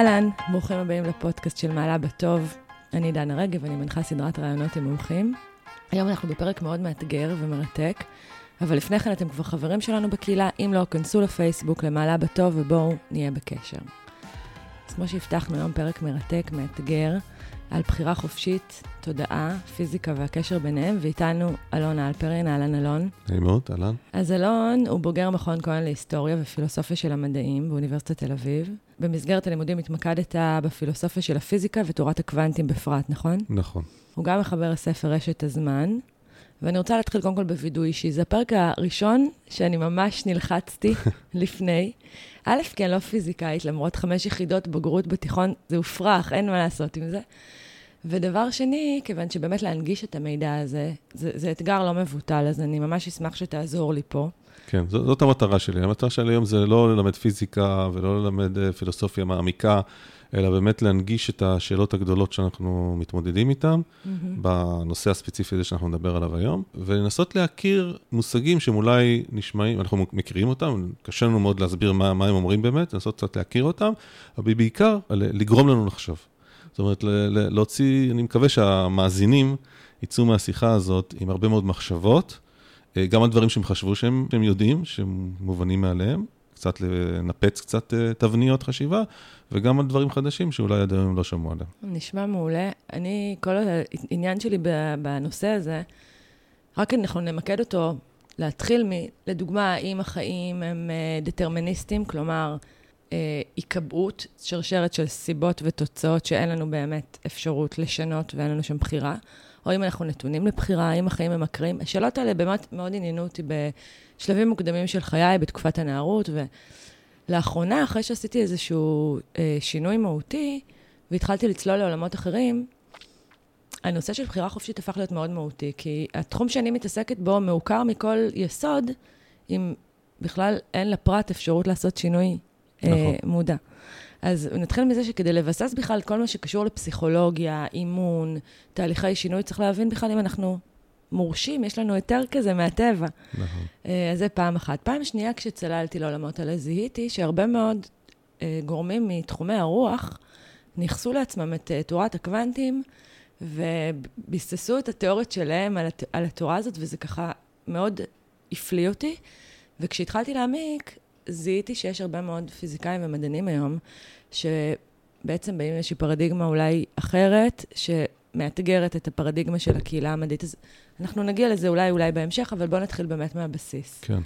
אהלן, ברוכים הבאים לפודקאסט של מעלה בטוב. אני דנה רגב, אני מנחה סדרת רעיונות עם מומחים. היום אנחנו בפרק מאוד מאתגר ומרתק, אבל לפני כן אתם כבר חברים שלנו בקהילה, אם לא, כנסו לפייסבוק למעלה בטוב ובואו נהיה בקשר. אז כמו שהבטחנו, היום פרק מרתק, מאתגר, על בחירה חופשית, תודעה, פיזיקה והקשר ביניהם, ואיתנו אלון אלפרין, אהלן אלון. נעים מאוד, אהלן. אז אלון הוא בוגר מכון כהן להיסטוריה ופילוסופיה של המדעים באוניברסיטת תל אביב. במסגרת הלימודים התמקדת בפילוסופיה של הפיזיקה ותורת הקוונטים בפרט, נכון? נכון. הוא גם מחבר הספר רשת הזמן, ואני רוצה להתחיל קודם כל בווידוי אישי. זה הפרק הראשון שאני ממש נלחצתי לפני. א', כי אני לא פיזיקאית, למרות חמש יחידות בגרות בתיכון, זה הופרך, אין מה לעשות עם זה. ודבר שני, כיוון שבאמת להנגיש את המידע הזה, זה, זה אתגר לא מבוטל, אז אני ממש אשמח שתעזור לי פה. כן, זאת, זאת המטרה שלי. המטרה שלי היום זה לא ללמד פיזיקה ולא ללמד אה, פילוסופיה מעמיקה, אלא באמת להנגיש את השאלות הגדולות שאנחנו מתמודדים איתן, mm-hmm. בנושא הספציפי הזה שאנחנו נדבר עליו היום, ולנסות להכיר מושגים שהם אולי נשמעים, אנחנו מכירים אותם, קשה לנו מאוד להסביר מה, מה הם אומרים באמת, לנסות קצת להכיר אותם, אבל בעיקר לגרום לנו לחשוב. זאת אומרת, להוציא, אני מקווה שהמאזינים יצאו מהשיחה הזאת עם הרבה מאוד מחשבות, אה, גם על דברים שהם חשבו שהם, שהם יודעים, שהם מובנים מעליהם, קצת לנפץ קצת אה, תבניות חשיבה, וגם על דברים חדשים שאולי עד היום לא שמעו עליהם. נשמע מעולה. אני, כל העניין שלי בנושא הזה, רק אנחנו נמקד אותו, להתחיל מ... לדוגמה, האם החיים הם אה, דטרמיניסטיים, כלומר, היקבעות, שרשרת של סיבות ותוצאות שאין לנו באמת אפשרות לשנות ואין לנו שם בחירה, או אם אנחנו נתונים לבחירה, האם החיים ממכרים. השאלות האלה באמת מאוד עניינו אותי בשלבים מוקדמים של חיי, בתקופת הנערות, ולאחרונה, אחרי שעשיתי איזשהו אה, שינוי מהותי, והתחלתי לצלול לעולמות אחרים, הנושא של בחירה חופשית הפך להיות מאוד מהותי, כי התחום שאני מתעסקת בו מעוקר מכל יסוד, אם בכלל אין לפרט אפשרות לעשות שינוי נכון. אה, מודע. אז נתחיל מזה שכדי לבסס בכלל כל מה שקשור לפסיכולוגיה, אימון, תהליכי שינוי, צריך להבין בכלל אם אנחנו מורשים, יש לנו היתר כזה מהטבע. נכון. אה, אז זה פעם אחת. פעם שנייה, כשצללתי לעולמות האלה, זיהיתי שהרבה מאוד אה, גורמים מתחומי הרוח ניכסו לעצמם את אה, תורת הקוונטים, וביססו את התיאוריות שלהם על, הת... על התורה הזאת, וזה ככה מאוד הפליא אותי. וכשהתחלתי להעמיק, זיהיתי שיש הרבה מאוד פיזיקאים ומדענים היום, שבעצם באים לאיזושהי פרדיגמה אולי אחרת, שמאתגרת את הפרדיגמה של הקהילה המדעית. אנחנו נגיע לזה אולי אולי בהמשך, אבל בואו נתחיל באמת מהבסיס. כן.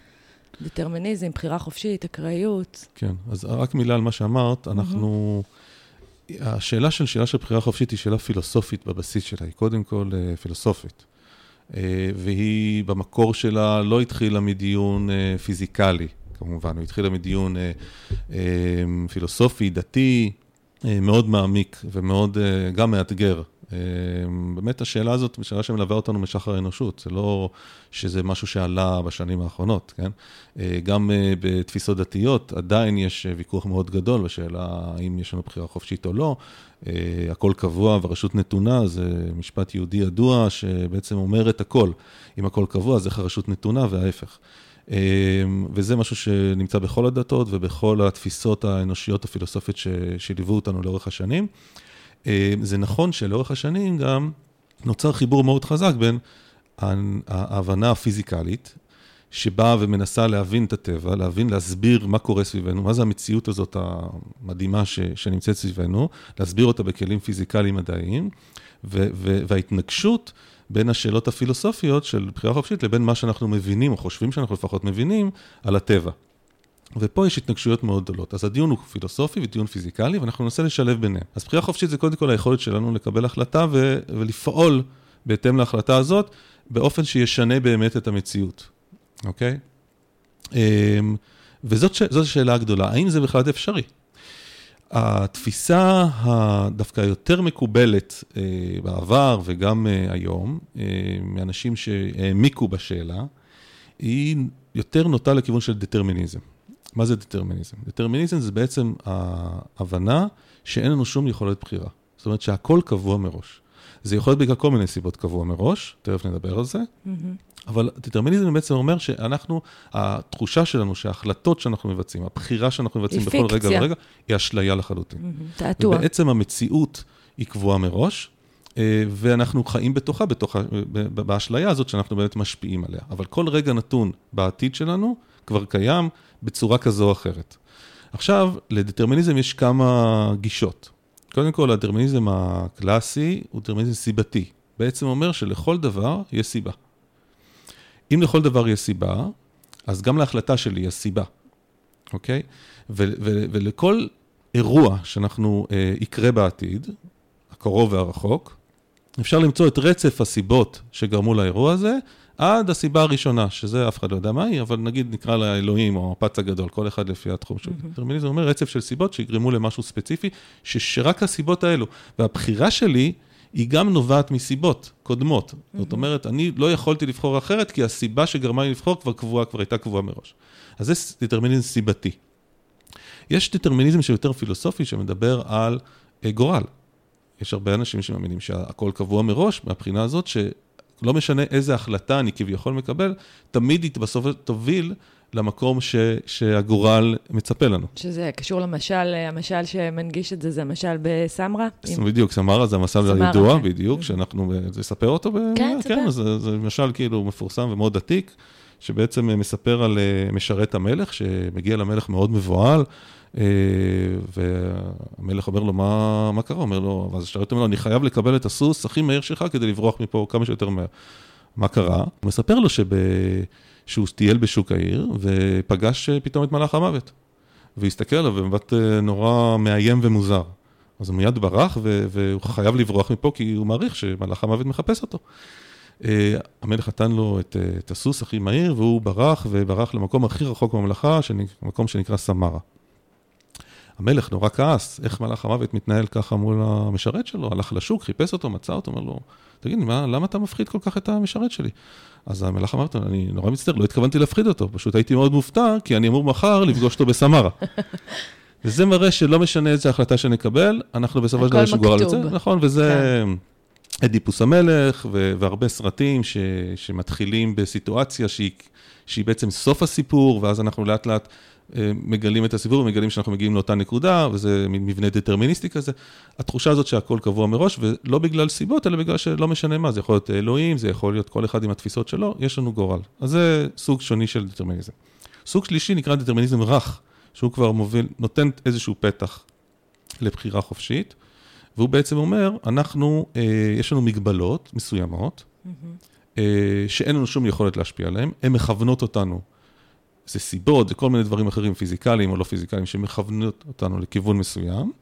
דטרמיניזם, בחירה חופשית, אקראיות. כן, אז רק מילה על מה שאמרת, אנחנו... השאלה של שאלה של בחירה חופשית היא שאלה פילוסופית בבסיס שלה, היא קודם כל uh, פילוסופית. Uh, והיא במקור שלה לא התחילה מדיון uh, פיזיקלי, כמובן, הוא התחילה מדיון אה, אה, פילוסופי, דתי, אה, מאוד מעמיק ומאוד אה, גם מאתגר. אה, באמת השאלה הזאת, שאלה שמלווה אותנו משחר האנושות, זה לא שזה משהו שעלה בשנים האחרונות, כן? אה, גם אה, בתפיסות דתיות עדיין יש ויכוח מאוד גדול בשאלה האם יש לנו בחירה חופשית או לא. הכל קבוע והרשות נתונה, זה משפט יהודי ידוע שבעצם אומר את הכל. אם הכל קבוע, אז איך הרשות נתונה וההפך. אמ, וזה משהו שנמצא בכל הדתות ובכל התפיסות האנושיות הפילוסופיות שליוו אותנו לאורך השנים. אמ, זה נכון שלאורך השנים גם נוצר חיבור מאוד חזק בין ההבנה הפיזיקלית, שבאה ומנסה להבין את הטבע, להבין, להסביר מה קורה סביבנו, מה זה המציאות הזאת המדהימה ש, שנמצאת סביבנו, להסביר אותה בכלים פיזיקליים מדעיים, וההתנגשות בין השאלות הפילוסופיות של בחירה חופשית לבין מה שאנחנו מבינים, או חושבים שאנחנו לפחות מבינים, על הטבע. ופה יש התנגשויות מאוד גדולות. אז הדיון הוא פילוסופי ודיון פיזיקלי, ואנחנו ננסה לשלב ביניהם. אז בחירה חופשית זה קודם כל היכולת שלנו לקבל החלטה ו- ולפעול בהתאם להחלטה הזאת, באופן שישנה באמת את המציאות, אוקיי? אמ, וזאת ש- השאלה הגדולה, האם זה בכלל אפשרי? התפיסה הדווקא יותר מקובלת אה, בעבר וגם אה, היום, אה, מאנשים שהעמיקו בשאלה, היא יותר נוטה לכיוון של דטרמיניזם. מה זה דטרמיניזם? דטרמיניזם זה בעצם ההבנה שאין לנו שום יכולת בחירה. זאת אומרת שהכל קבוע מראש. זה יכול להיות בגלל כל מיני סיבות קבוע מראש, תכף נדבר על זה, mm-hmm. אבל דטרמיניזם בעצם אומר שאנחנו, התחושה שלנו שההחלטות שאנחנו מבצעים, הבחירה שאנחנו מבצעים בכל רגע. ורגע, היא אשליה לחלוטין. תעתוע. ובעצם המציאות היא קבועה מראש, אה, ואנחנו חיים בתוכה, בתוכה, באשליה הזאת שאנחנו באמת משפיעים עליה. אבל כל רגע נתון בעתיד שלנו כבר קיים בצורה כזו או אחרת. עכשיו, לדטרמיניזם יש כמה גישות. קודם כל, הדטרמיניזם הקלאסי הוא דטרמיניזם סיבתי. בעצם אומר שלכל דבר יש סיבה. אם לכל דבר יש סיבה, אז גם להחלטה שלי יש סיבה, אוקיי? ו- ו- ולכל אירוע שאנחנו, אה, יקרה בעתיד, הקרוב והרחוק, אפשר למצוא את רצף הסיבות שגרמו לאירוע הזה, עד הסיבה הראשונה, שזה אף אחד לא יודע מה היא, אבל נגיד נקרא לה אלוהים או הפץ הגדול, כל אחד לפי התחום שלו. דטרמיניזם אומר רצף של סיבות שיגרמו למשהו ספציפי, ש- שרק הסיבות האלו, והבחירה שלי היא גם נובעת מסיבות קודמות. זאת אומרת, אני לא יכולתי לבחור אחרת, כי הסיבה שגרמה לי לבחור כבר קבועה, כבר הייתה קבועה מראש. אז זה דטרמיניזם סיבתי. יש דטרמיניזם שיותר פילוסופי, שמדבר על אה, גורל. יש הרבה אנשים שמאמינים שהכל קבוע מראש, מהבחינה הזאת שלא משנה איזה החלטה אני כביכול מקבל, תמיד היא בסוף תוביל למקום ש, שהגורל מצפה לנו. שזה קשור למשל, המשל שמנגיש את זה, זה המשל בסמרה. עם- בדיוק, סמרה זה סמרה, הידוע, כן. בדיוק, שאנחנו, לספר אותו? ב- כן, תספר. כן, זה, זה משל כאילו מפורסם ומאוד עתיק, שבעצם מספר על אה, משרת המלך, שמגיע למלך מאוד מבוהל, אה, והמלך אומר לו, מה, מה קרה? אומר לו, ואז השרת אומר לו, אני חייב לקבל את הסוס הכי מהיר שלך כדי לברוח מפה כמה שיותר מהר. מה קרה? הוא מספר לו שב... שהוא טייל בשוק העיר, ופגש אה, פתאום את מלאך המוות. והסתכל עליו במבט אה, נורא מאיים ומוזר. אז הוא מיד ברח, ו- והוא חייב לברוח מפה, כי הוא מעריך שמלאך המוות מחפש אותו. אה, המלך נתן לו את, אה, את הסוס הכי מהיר, והוא ברח, וברח למקום הכי רחוק בממלכה, מקום שנקרא סמרה. המלך נורא כעס, איך מלאך המוות מתנהל ככה מול המשרת שלו, הלך לשוק, חיפש אותו, מצא אותו, אומר לו, תגיד מה, למה אתה מפחיד כל כך את המשרת שלי? אז המלאך אמר, אני נורא מצטער, לא התכוונתי להפחיד אותו, פשוט הייתי מאוד מופתע, כי אני אמור מחר לפגוש אותו בסמרה. וזה מראה שלא משנה איזה החלטה שנקבל, אנחנו בסופו של דבר יש גורל. יוצא, נכון, וזה אדיפוס המלך, ו- והרבה סרטים ש- שמתחילים בסיטואציה שהיא, שהיא בעצם סוף הסיפור, ואז אנחנו לאט לאט מגלים את הסיפור ומגלים שאנחנו מגיעים לאותה נקודה, וזה מין מבנה דטרמיניסטי כזה. התחושה הזאת שהכל קבוע מראש, ולא בגלל סיבות, אלא בגלל שלא משנה מה, זה יכול להיות אלוהים, זה יכול להיות כל אחד עם התפיסות שלו, יש לנו גורל. אז זה סוג שוני של דטרמיניזם. סוג שלישי נקרא דטרמיניזם רך, שהוא כבר מוביל, נותן איזשהו פתח לבחירה חופשית, והוא בעצם אומר, אנחנו, אה, יש לנו מגבלות מסוימות, אה, שאין לנו שום יכולת להשפיע עליהן, הן מכוונות אותנו. זה סיבות, זה כל מיני דברים אחרים, פיזיקליים או לא פיזיקליים, שמכוונות אותנו לכיוון מסוים,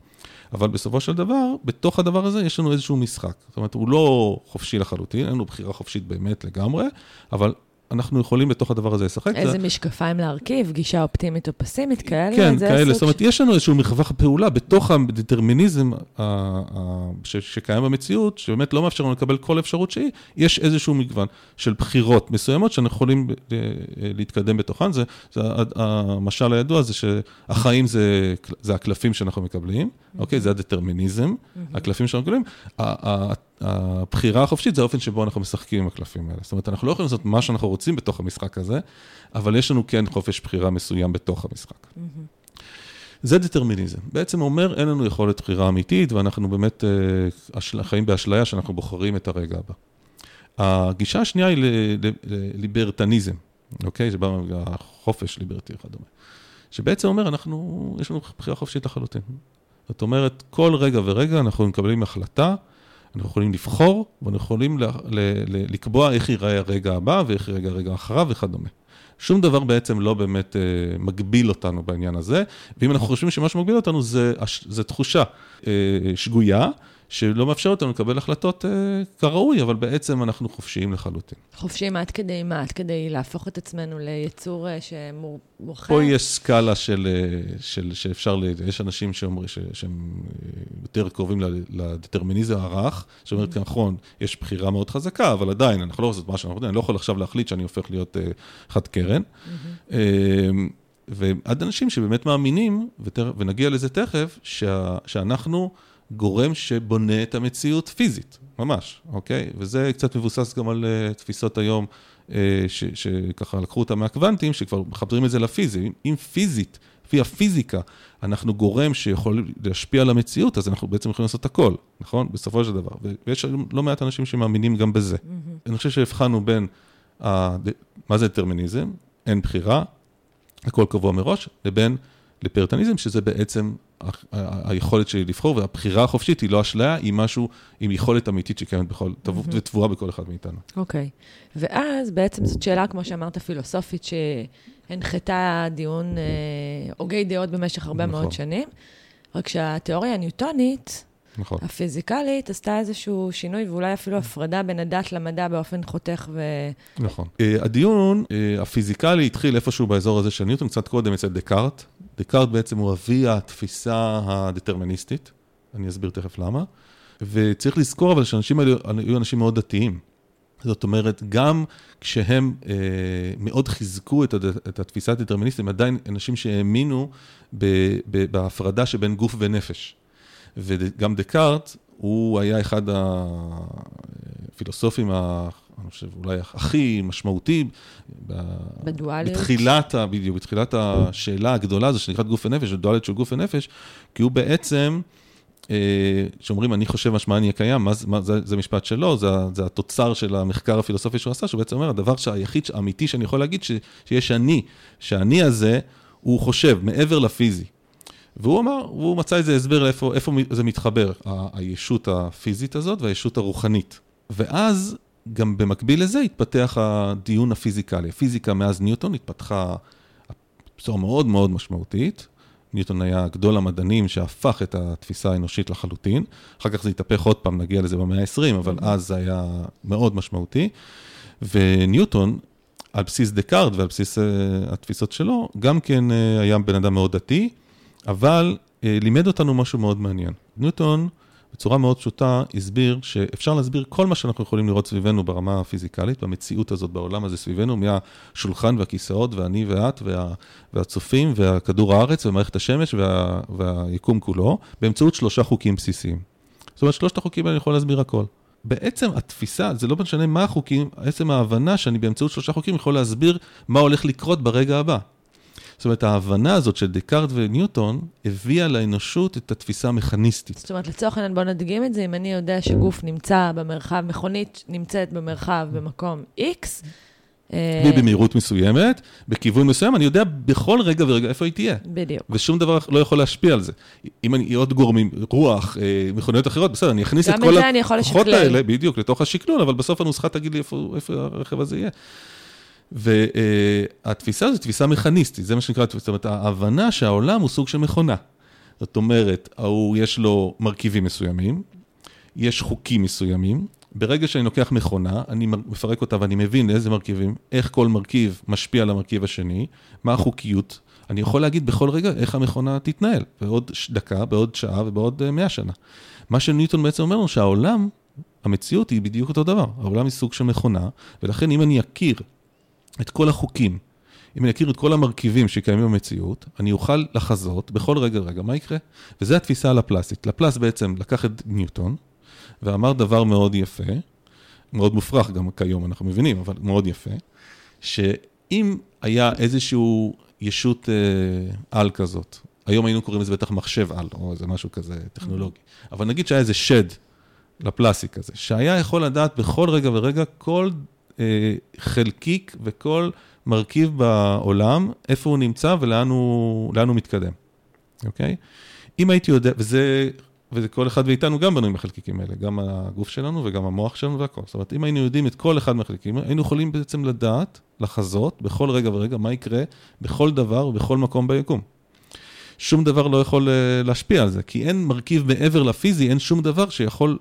אבל בסופו של דבר, בתוך הדבר הזה יש לנו איזשהו משחק. זאת אומרת, הוא לא חופשי לחלוטין, אין לנו בחירה חופשית באמת לגמרי, אבל אנחנו יכולים בתוך הדבר הזה לשחק. איזה זה- משקפיים להרכיב, גישה אופטימית או פסימית, כאלה? כן, כאלה, זאת אומרת, יש לנו איזשהו מרווח פעולה בתוך הדטרמיניזם ש- שקיים במציאות, שבאמת לא מאפשר לנו לקבל כל אפשרות שהיא, יש איזשהו מגוון של בחירות מסוימות שאנחנו יכולים אה, להתקדם בתוכן. זה, זה המשל הידוע זה שהחיים זה, זה הקלפים שאנחנו מקבלים, אוקיי? זה הדטרמיניזם, הקלפים שאנחנו מקבלים. הבחירה החופשית זה האופן שבו אנחנו משחקים עם הקלפים האלה. זאת אומרת, אנחנו לא יכולים לעשות מה שאנחנו רוצים בתוך המשחק הזה, אבל יש לנו כן חופש בחירה מסוים בתוך המשחק. זה דטרמיניזם. בעצם אומר, אין לנו יכולת בחירה אמיתית, ואנחנו באמת אה, חיים באשליה שאנחנו בוחרים את הרגע הבא. הגישה השנייה היא לליברטניזם, אוקיי? זה בא מהחופש ליברטי וכדומה. שבעצם אומר, אנחנו, יש לנו בחירה חופשית לחלוטין. זאת אומרת, כל רגע ורגע אנחנו מקבלים החלטה, אנחנו יכולים לבחור, ואנחנו יכולים ל- ל- ל- לקבוע איך ייראה הרגע הבא, ואיך ייראה הרגע אחריו וכדומה. שום דבר בעצם לא באמת אה, מגביל אותנו בעניין הזה, ואם אנחנו חושבים שמה שמגביל אותנו זה, זה תחושה אה, שגויה, שלא מאפשרת לנו לקבל החלטות אה, כראוי, אבל בעצם אנחנו חופשיים לחלוטין. חופשיים עד כדי מה? עד כדי להפוך את עצמנו ליצור אה, שמורחק? פה יש סקאלה של, אה, של, שאפשר, ל... יש אנשים שאומרים שהם אה, יותר קרובים לדטרמיניזם הרך, שאומר, Mm-hmm. נכון, יש בחירה מאוד חזקה, אבל עדיין, אנחנו לא עושים מה שאנחנו רוצים, אני לא יכול עכשיו להחליט שאני הופך להיות אה, חד קרן. Mm-hmm. אה, ועד אנשים שבאמת מאמינים, ותר, ונגיע לזה תכף, שה, שאנחנו גורם שבונה את המציאות פיזית, ממש, אוקיי? וזה קצת מבוסס גם על uh, תפיסות היום, uh, שככה לקחו אותה מהקוונטים, שכבר מחברים את זה לפיזי. אם פיזית, לפי הפיזיקה, אנחנו גורם שיכול להשפיע על המציאות, אז אנחנו בעצם יכולים לעשות הכל, נכון? בסופו של דבר. ויש לא מעט אנשים שמאמינים גם בזה. Mm-hmm. אני חושב שהבחנו בין, ה... מה זה דטרמיניזם? אין בחירה, הכל קבוע מראש, לבין לפרטניזם, שזה בעצם היכולת שלי לבחור, והבחירה החופשית היא לא אשליה, היא משהו עם יכולת אמיתית שקיימת בכל. וטבועה בכל אחד מאיתנו. אוקיי. Okay. ואז בעצם זאת שאלה, כמו שאמרת, פילוסופית, שהנחתה דיון אה, הוגי דעות במשך הרבה נכון. מאוד שנים, רק שהתיאוריה הניוטונית, נכון. הפיזיקלית, עשתה איזשהו שינוי, ואולי אפילו הפרדה בין הדת למדע באופן חותך ו... נכון. Uh, הדיון uh, הפיזיקלי התחיל איפשהו באזור הזה של ניוטון, קצת קודם אצל דקארט. דקארט בעצם הוא אבי התפיסה הדטרמיניסטית, אני אסביר תכף למה. וצריך לזכור אבל שהאנשים האלה היו אנשים מאוד דתיים. זאת אומרת, גם כשהם אה, מאוד חיזקו את, הד... את התפיסה הדטרמיניסטית, הם עדיין אנשים שהאמינו ב... ב... בהפרדה שבין גוף ונפש. וגם דקארט, הוא היה אחד הפילוסופים, ה... אני חושב, אולי הכי משמעותי, בדואליות. בתחילת, בדיוק, בתחילת השאלה הגדולה הזו שנקראת גוף ונפש, הדואליות של גוף ונפש, כי הוא בעצם, אה, אני חושב משמע אני קיים, מה, מה, זה, זה משפט שלו, זה, זה התוצר של המחקר הפילוסופי שהוא עשה, שהוא בעצם אומר, הדבר היחיד, האמיתי שאני יכול להגיד, ש, שיש אני, שהאני הזה, הוא חושב, מעבר לפיזי. והוא אמר, הוא מצא איזה הסבר לאיפה איפה זה מתחבר, הישות הפיזית הזאת והישות הרוחנית. ואז, גם במקביל לזה, התפתח הדיון הפיזיקלי. הפיזיקה מאז ניוטון התפתחה בצורה מאוד מאוד משמעותית. ניוטון היה גדול המדענים שהפך את התפיסה האנושית לחלוטין. אחר כך זה התהפך עוד פעם, נגיע לזה במאה ה-20, אבל. אז זה היה מאוד משמעותי. וניוטון, על בסיס דקארד ועל בסיס uh, התפיסות שלו, גם כן uh, היה בן אדם מאוד דתי. אבל אה, לימד אותנו משהו מאוד מעניין. ניוטון, בצורה מאוד פשוטה, הסביר שאפשר להסביר כל מה שאנחנו יכולים לראות סביבנו ברמה הפיזיקלית, במציאות הזאת, בעולם הזה סביבנו, מהשולחן והכיסאות והאני ואת וה, והצופים והכדור הארץ ומערכת השמש וה, והיקום כולו, באמצעות שלושה חוקים בסיסיים. זאת אומרת, שלושת החוקים האלה יכול להסביר הכל. בעצם התפיסה, זה לא משנה מה החוקים, עצם ההבנה שאני באמצעות שלושה חוקים יכול להסביר מה הולך לקרות ברגע הבא. זאת אומרת, ההבנה הזאת של דקארט וניוטון הביאה לאנושות את התפיסה המכניסטית. זאת אומרת, לצורך העניין, בוא נדגים את זה, אם אני יודע שגוף נמצא במרחב, מכונית נמצאת במרחב במקום X, אה, במהירות מסוימת, בכיוון מסוים, אני יודע בכל רגע ורגע איפה היא תהיה. בדיוק. ושום דבר לא יכול להשפיע על זה. אם אני, עוד גורמים, רוח, אה, מכוניות אחרות, בסדר, אני אכניס את כל הכוחות האלה, בדיוק, לתוך השקלול, אבל בסוף הנוסחה תגיד לי איפה, איפה הרכב הזה יהיה. והתפיסה הזו היא תפיסה מכניסטית, זה מה שנקרא, זאת אומרת, ההבנה שהעולם הוא סוג של מכונה. זאת אומרת, ההוא יש לו מרכיבים מסוימים, יש חוקים מסוימים, ברגע שאני לוקח מכונה, אני מפרק אותה ואני מבין איזה מרכיבים, איך כל מרכיב משפיע על המרכיב השני, מה החוקיות, אני יכול להגיד בכל רגע איך המכונה תתנהל, בעוד דקה, בעוד שעה ובעוד אה, מאה שנה. מה שניוטון בעצם אומר לנו, שהעולם, המציאות היא בדיוק אותו דבר, העולם היא סוג של מכונה, ולכן אם אני אכיר את כל החוקים, אם אני אכיר את כל המרכיבים שקיימים במציאות, אני אוכל לחזות בכל רגע רגע מה יקרה. וזו התפיסה הלפלסית. לפלס בעצם לקח את ניוטון ואמר דבר מאוד יפה, מאוד מופרך גם כיום, אנחנו מבינים, אבל מאוד יפה, שאם היה איזשהו ישות אה, על כזאת, היום היינו קוראים לזה בטח מחשב על, או איזה משהו כזה טכנולוגי, אבל נגיד שהיה איזה שד לפלסי כזה, שהיה יכול לדעת בכל רגע ורגע כל חלקיק וכל מרכיב בעולם, איפה הוא נמצא ולאן הוא, הוא מתקדם, אוקיי? אם הייתי יודע, וזה, וזה כל אחד מאיתנו גם בנוי מהחלקיקים האלה, גם הגוף שלנו וגם המוח שלנו והכל. זאת אומרת, אם היינו יודעים את כל אחד מהחלקיקים, היינו יכולים בעצם לדעת, לחזות, בכל רגע ורגע, מה יקרה בכל דבר ובכל מקום ביקום. שום דבר לא יכול אה, להשפיע על זה, כי אין מרכיב מעבר לפיזי, אין שום דבר שיכול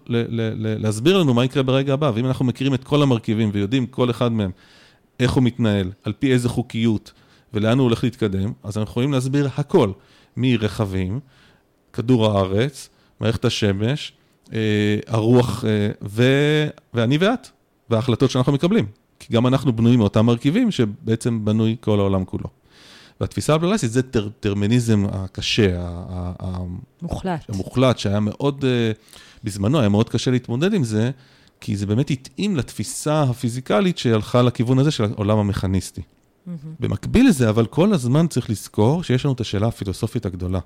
להסביר לנו מה יקרה ברגע הבא. ואם אנחנו מכירים את כל המרכיבים ויודעים כל אחד מהם איך הוא מתנהל, על פי איזה חוקיות ולאן הוא הולך להתקדם, אז אנחנו יכולים להסביר הכל, מרכבים, כדור הארץ, מערכת השמש, אה, הרוח, אה, ו... ואני ואת, וההחלטות שאנחנו מקבלים. כי גם אנחנו בנויים מאותם מרכיבים שבעצם בנוי כל העולם כולו. והתפיסה הפלורליסטית זה דטרמיניזם הקשה, מוחלט. המוחלט, שהיה מאוד, אה, בזמנו היה מאוד קשה להתמודד עם זה, כי זה באמת התאים לתפיסה הפיזיקלית שהלכה לכיוון הזה של העולם המכניסטי. Mm-hmm. במקביל לזה, אבל כל הזמן צריך לזכור שיש לנו את השאלה הפילוסופית הגדולה.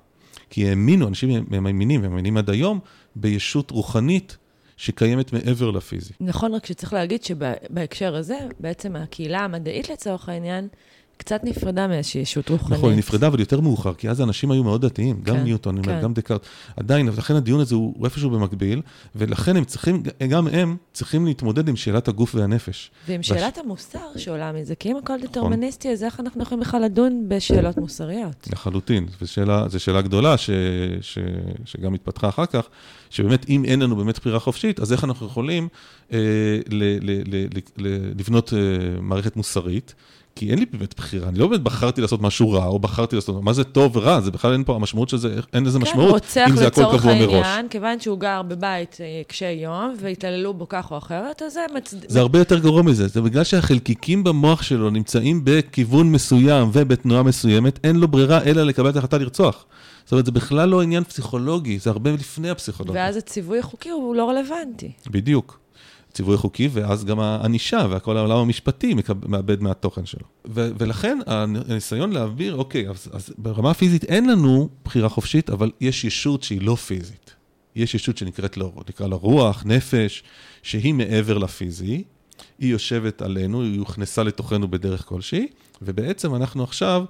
כי האמינו, אנשים מאמינים, ומאמינים עד היום, בישות רוחנית שקיימת מעבר לפיזי. נכון, רק שצריך להגיד שבהקשר הזה, בעצם הקהילה המדעית לצורך העניין, קצת נפרדה מאיזושהי ישות רוחנית. נכון, היא נפרדה, אבל יותר מאוחר, כי אז האנשים היו מאוד דתיים, גם כן, ניוטון, כן. גם דקארט. עדיין, לכן הדיון הזה הוא איפשהו במקביל, ולכן הם צריכים, גם הם צריכים להתמודד עם שאלת הגוף והנפש. ועם בש... שאלת המוסר שעולה מזה, כי אם הכל דטרמיניסטי, אז איך אנחנו יכולים בכלל לדון בשאלות מוסריות? לחלוטין, זו שאלה גדולה ש, ש, שגם התפתחה אחר כך, שבאמת, אם אין לנו באמת בחירה חופשית, אז איך אנחנו יכולים אה, ל, ל, ל, ל, ל, לבנות אה, מערכת מוסרית? כי אין לי באמת בחירה, אני לא באמת בחרתי לעשות משהו רע, או בחרתי לעשות, מה זה טוב ורע, זה בכלל אין פה, המשמעות של זה, אין לזה כן, משמעות, אם זה הכל קבוע מראש. כן, רוצח לצורך העניין, כיוון שהוא גר בבית אה, קשה יום, והתעללו בו כך או אחרת, אז זה מצד... זה הרבה יותר גרוע מזה, זה בגלל שהחלקיקים במוח שלו נמצאים בכיוון מסוים ובתנועה מסוימת, אין לו ברירה אלא לקבל את ההחלטה לרצוח. זאת אומרת, זה בכלל לא עניין פסיכולוגי, זה הרבה לפני הפסיכולוגיה. ואז הציווי החוקי הוא לא רלוונטי. בדיוק. ציווי חוקי, ואז גם הענישה וכל העולם המשפטי מאבד מהתוכן שלו. ו- ולכן הניסיון להעביר, אוקיי, אז, אז ברמה הפיזית אין לנו בחירה חופשית, אבל יש ישות שהיא לא פיזית. יש ישות שנקראת לו, נקרא לה רוח, נפש, שהיא מעבר לפיזי, היא יושבת עלינו, היא הוכנסה לתוכנו בדרך כלשהי, ובעצם אנחנו עכשיו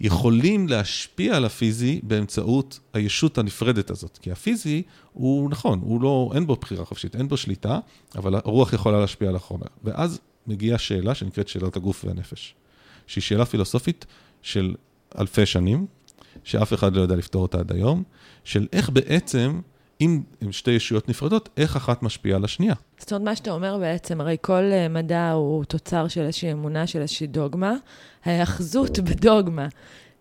יכולים להשפיע על הפיזי באמצעות הישות הנפרדת הזאת. כי הפיזי הוא נכון, הוא לא, אין בו בחירה חופשית, אין בו שליטה, אבל הרוח יכולה להשפיע על החומר. ואז מגיעה שאלה שנקראת שאלת הגוף והנפש, שהיא שאלה פילוסופית של אלפי שנים, שאף אחד לא יודע לפתור אותה עד היום, של איך בעצם, אם עם שתי ישויות נפרדות, איך אחת משפיעה על השנייה. זאת אומרת, מה שאתה אומר בעצם, הרי כל אה, מדע הוא תוצר של איזושהי אמונה, של איזושהי דוגמה. ההאחזות בדוגמה,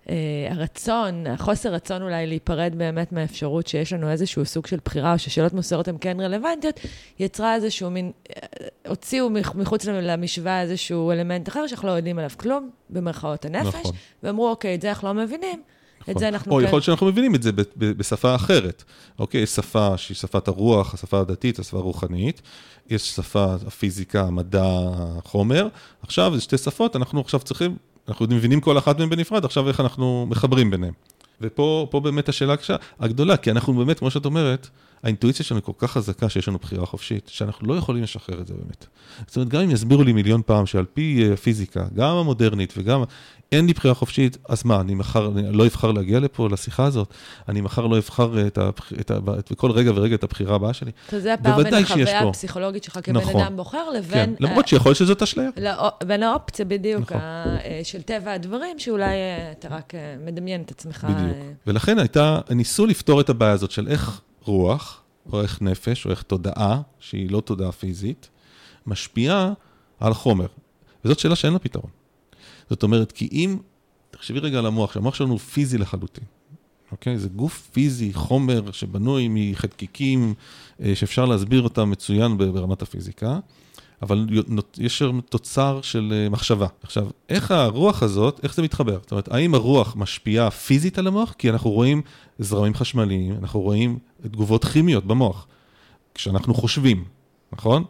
uh, הרצון, החוסר רצון אולי להיפרד באמת מהאפשרות שיש לנו איזשהו סוג של בחירה, או ששאלות מוסריות הן כן רלוונטיות, יצרה איזשהו מין, uh, הוציאו מחוץ למשוואה איזשהו אלמנט אחר שאנחנו לא יודעים עליו כלום, במרכאות הנפש, נכון. ואמרו, אוקיי, את זה אנחנו לא מבינים. נכון. את זה אנחנו או כן... יכול להיות שאנחנו מבינים את זה בשפה אחרת. אוקיי, יש שפה שהיא שפת הרוח, השפה הדתית, השפה הרוחנית, יש שפה הפיזיקה, המדע, החומר. עכשיו, זה שתי שפות, אנחנו עכשיו צריכים אנחנו מבינים כל אחת מהן בנפרד, עכשיו איך אנחנו מחברים ביניהם. ופה באמת השאלה הקשה, הגדולה, כי אנחנו באמת, כמו שאת אומרת, האינטואיציה שלנו כל כך חזקה שיש לנו בחירה חופשית, שאנחנו לא יכולים לשחרר את זה באמת. זאת אומרת, גם אם יסבירו לי מיליון פעם שעל פי הפיזיקה, אה, גם המודרנית וגם אין לי בחירה חופשית, אז מה, אני מחר אני לא אבחר להגיע לפה, לשיחה הזאת? אני מחר לא אבחר את ה, את ה, את, בכל רגע ורגע את הבחירה הבאה שלי? זה הפער בין החוויה הפסיכולוגית שלך כבן נכון. אדם בוחר לבין... כן, למרות שיכול להיות שזאת אשליה. לא, בין האופציה בדיוק, נכון. אה, של טבע הדברים, שאולי אה, אתה רק אה, מדמיין את עצמך. בדיוק. ולכן הייתה, ניסו לפתור את הבעיה הזאת של איך רוח, או איך נפש, או איך תודעה, שהיא לא תודעה פיזית, משפיעה על חומר. וזאת שאלה שאין לה פתרון. זאת אומרת, כי אם, תחשבי רגע על המוח, שהמוח שלנו הוא פיזי לחלוטין, אוקיי? זה גוף פיזי, חומר שבנוי מחלקיקים, אה, שאפשר להסביר אותם מצוין ברמת הפיזיקה, אבל יש שם תוצר של אה, מחשבה. עכשיו, איך הרוח הזאת, איך זה מתחבר? זאת אומרת, האם הרוח משפיעה פיזית על המוח? כי אנחנו רואים זרמים חשמליים, אנחנו רואים תגובות כימיות במוח, כשאנחנו חושבים, נכון?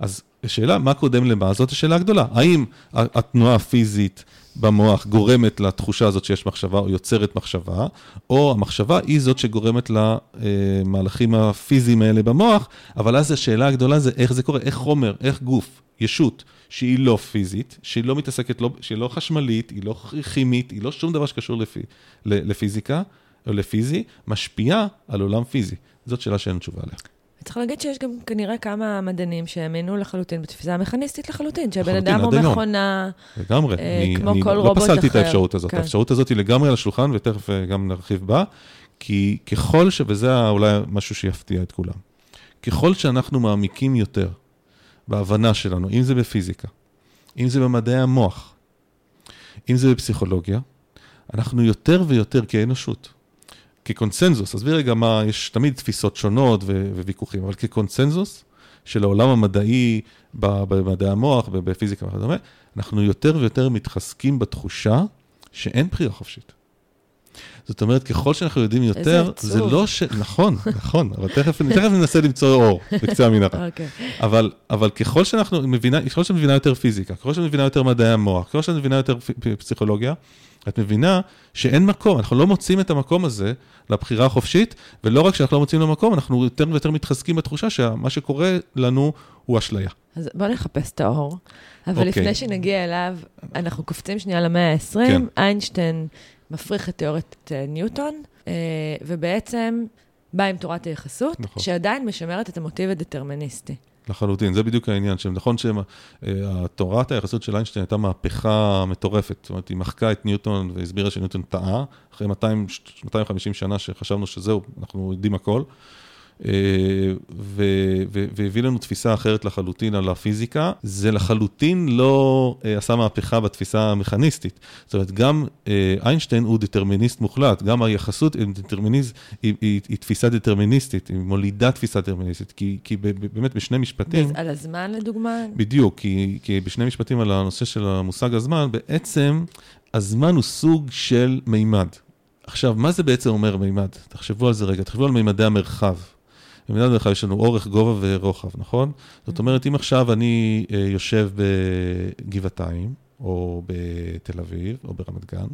אז השאלה, מה קודם למה? זאת השאלה הגדולה. האם התנועה הפיזית במוח גורמת לתחושה הזאת שיש מחשבה או יוצרת מחשבה, או המחשבה היא זאת שגורמת למהלכים הפיזיים האלה במוח, אבל אז השאלה הגדולה זה איך זה קורה, איך חומר, איך גוף, ישות, שהיא לא פיזית, שהיא לא מתעסקת, לא, שהיא לא חשמלית, היא לא כימית, היא לא שום דבר שקשור לפי, לפיזיקה או לפיזי, משפיעה על עולם פיזי. זאת שאלה שאין תשובה עליה. צריך להגיד שיש גם כנראה כמה מדענים שהאמינו לחלוטין בתפיסה המכניסטית לחלוטין, שהבן אדם הוא מכונה, לגמרי. אה, אני, כמו אני כל לא רובוט אחר. לא פסלתי את האפשרות הזאת. כן. האפשרות הזאת היא לגמרי על השולחן, ותכף אה, גם נרחיב בה, כי ככל ש... וזה אולי משהו שיפתיע את כולם. ככל שאנחנו מעמיקים יותר בהבנה שלנו, אם זה בפיזיקה, אם זה במדעי המוח, אם זה בפסיכולוגיה, אנחנו יותר ויותר כאנושות. כקונצנזוס, עזבי רגע מה, יש תמיד תפיסות שונות ו- וויכוחים, אבל כקונצנזוס של העולם המדעי במדעי המוח ובפיזיקה וכדומה, אנחנו יותר ויותר מתחזקים בתחושה שאין בחירה חופשית. זאת אומרת, ככל שאנחנו יודעים יותר, זה לא ש... נכון, נכון, אבל תכף, תכף ננסה למצוא אור בקצה המנהרה. Okay. אוקיי. אבל, אבל ככל שאנחנו מבינה, ככל שאת מבינה יותר פיזיקה, ככל שאת מבינה יותר מדעי המוח, ככל שאת מבינה יותר פסיכולוגיה, את מבינה שאין מקום, אנחנו לא מוצאים את המקום הזה לבחירה החופשית, ולא רק שאנחנו לא מוצאים למקום, אנחנו יותר ויותר מתחזקים בתחושה שמה שקורה לנו הוא אשליה. אז בואו נחפש את האור. אבל okay. אוקיי. לפני שנגיע אליו, אנחנו קופצים שנייה למאה ה-20, כן. איינשטיין מפריך את תיאוריית אה, ניוטון, אה, ובעצם בא עם תורת היחסות, נכון. שעדיין משמרת את המוטיב הדטרמיניסטי. לחלוטין, זה בדיוק העניין, שנכון שתורת היחסות של איינשטיין הייתה מהפכה מטורפת, זאת אומרת, היא מחקה את ניוטון והסבירה שניוטון טעה, אחרי 200, 250 שנה שחשבנו שזהו, אנחנו יודעים הכל. אה, והביא לנו תפיסה אחרת לחלוטין על הפיזיקה. זה לחלוטין לא אה, עשה מהפכה בתפיסה המכניסטית. זאת אומרת, גם אה, איינשטיין הוא דטרמיניסט מוחלט, גם היחסות היא, היא, היא תפיסה דטרמיניסטית, היא מולידה תפיסה דטרמיניסטית, כי, כי באמת בשני משפטים... על הזמן לדוגמה? בדיוק, כי, כי בשני משפטים על הנושא של המושג הזמן, בעצם הזמן הוא סוג של מימד. עכשיו, מה זה בעצם אומר מימד? תחשבו על זה רגע, תחשבו על מימדי המרחב. במדינת מרחב יש לנו אורך, גובה ורוחב, נכון? זאת אומרת, אם עכשיו אני אה, יושב בגבעתיים, או בתל אביב, או ברמת גן,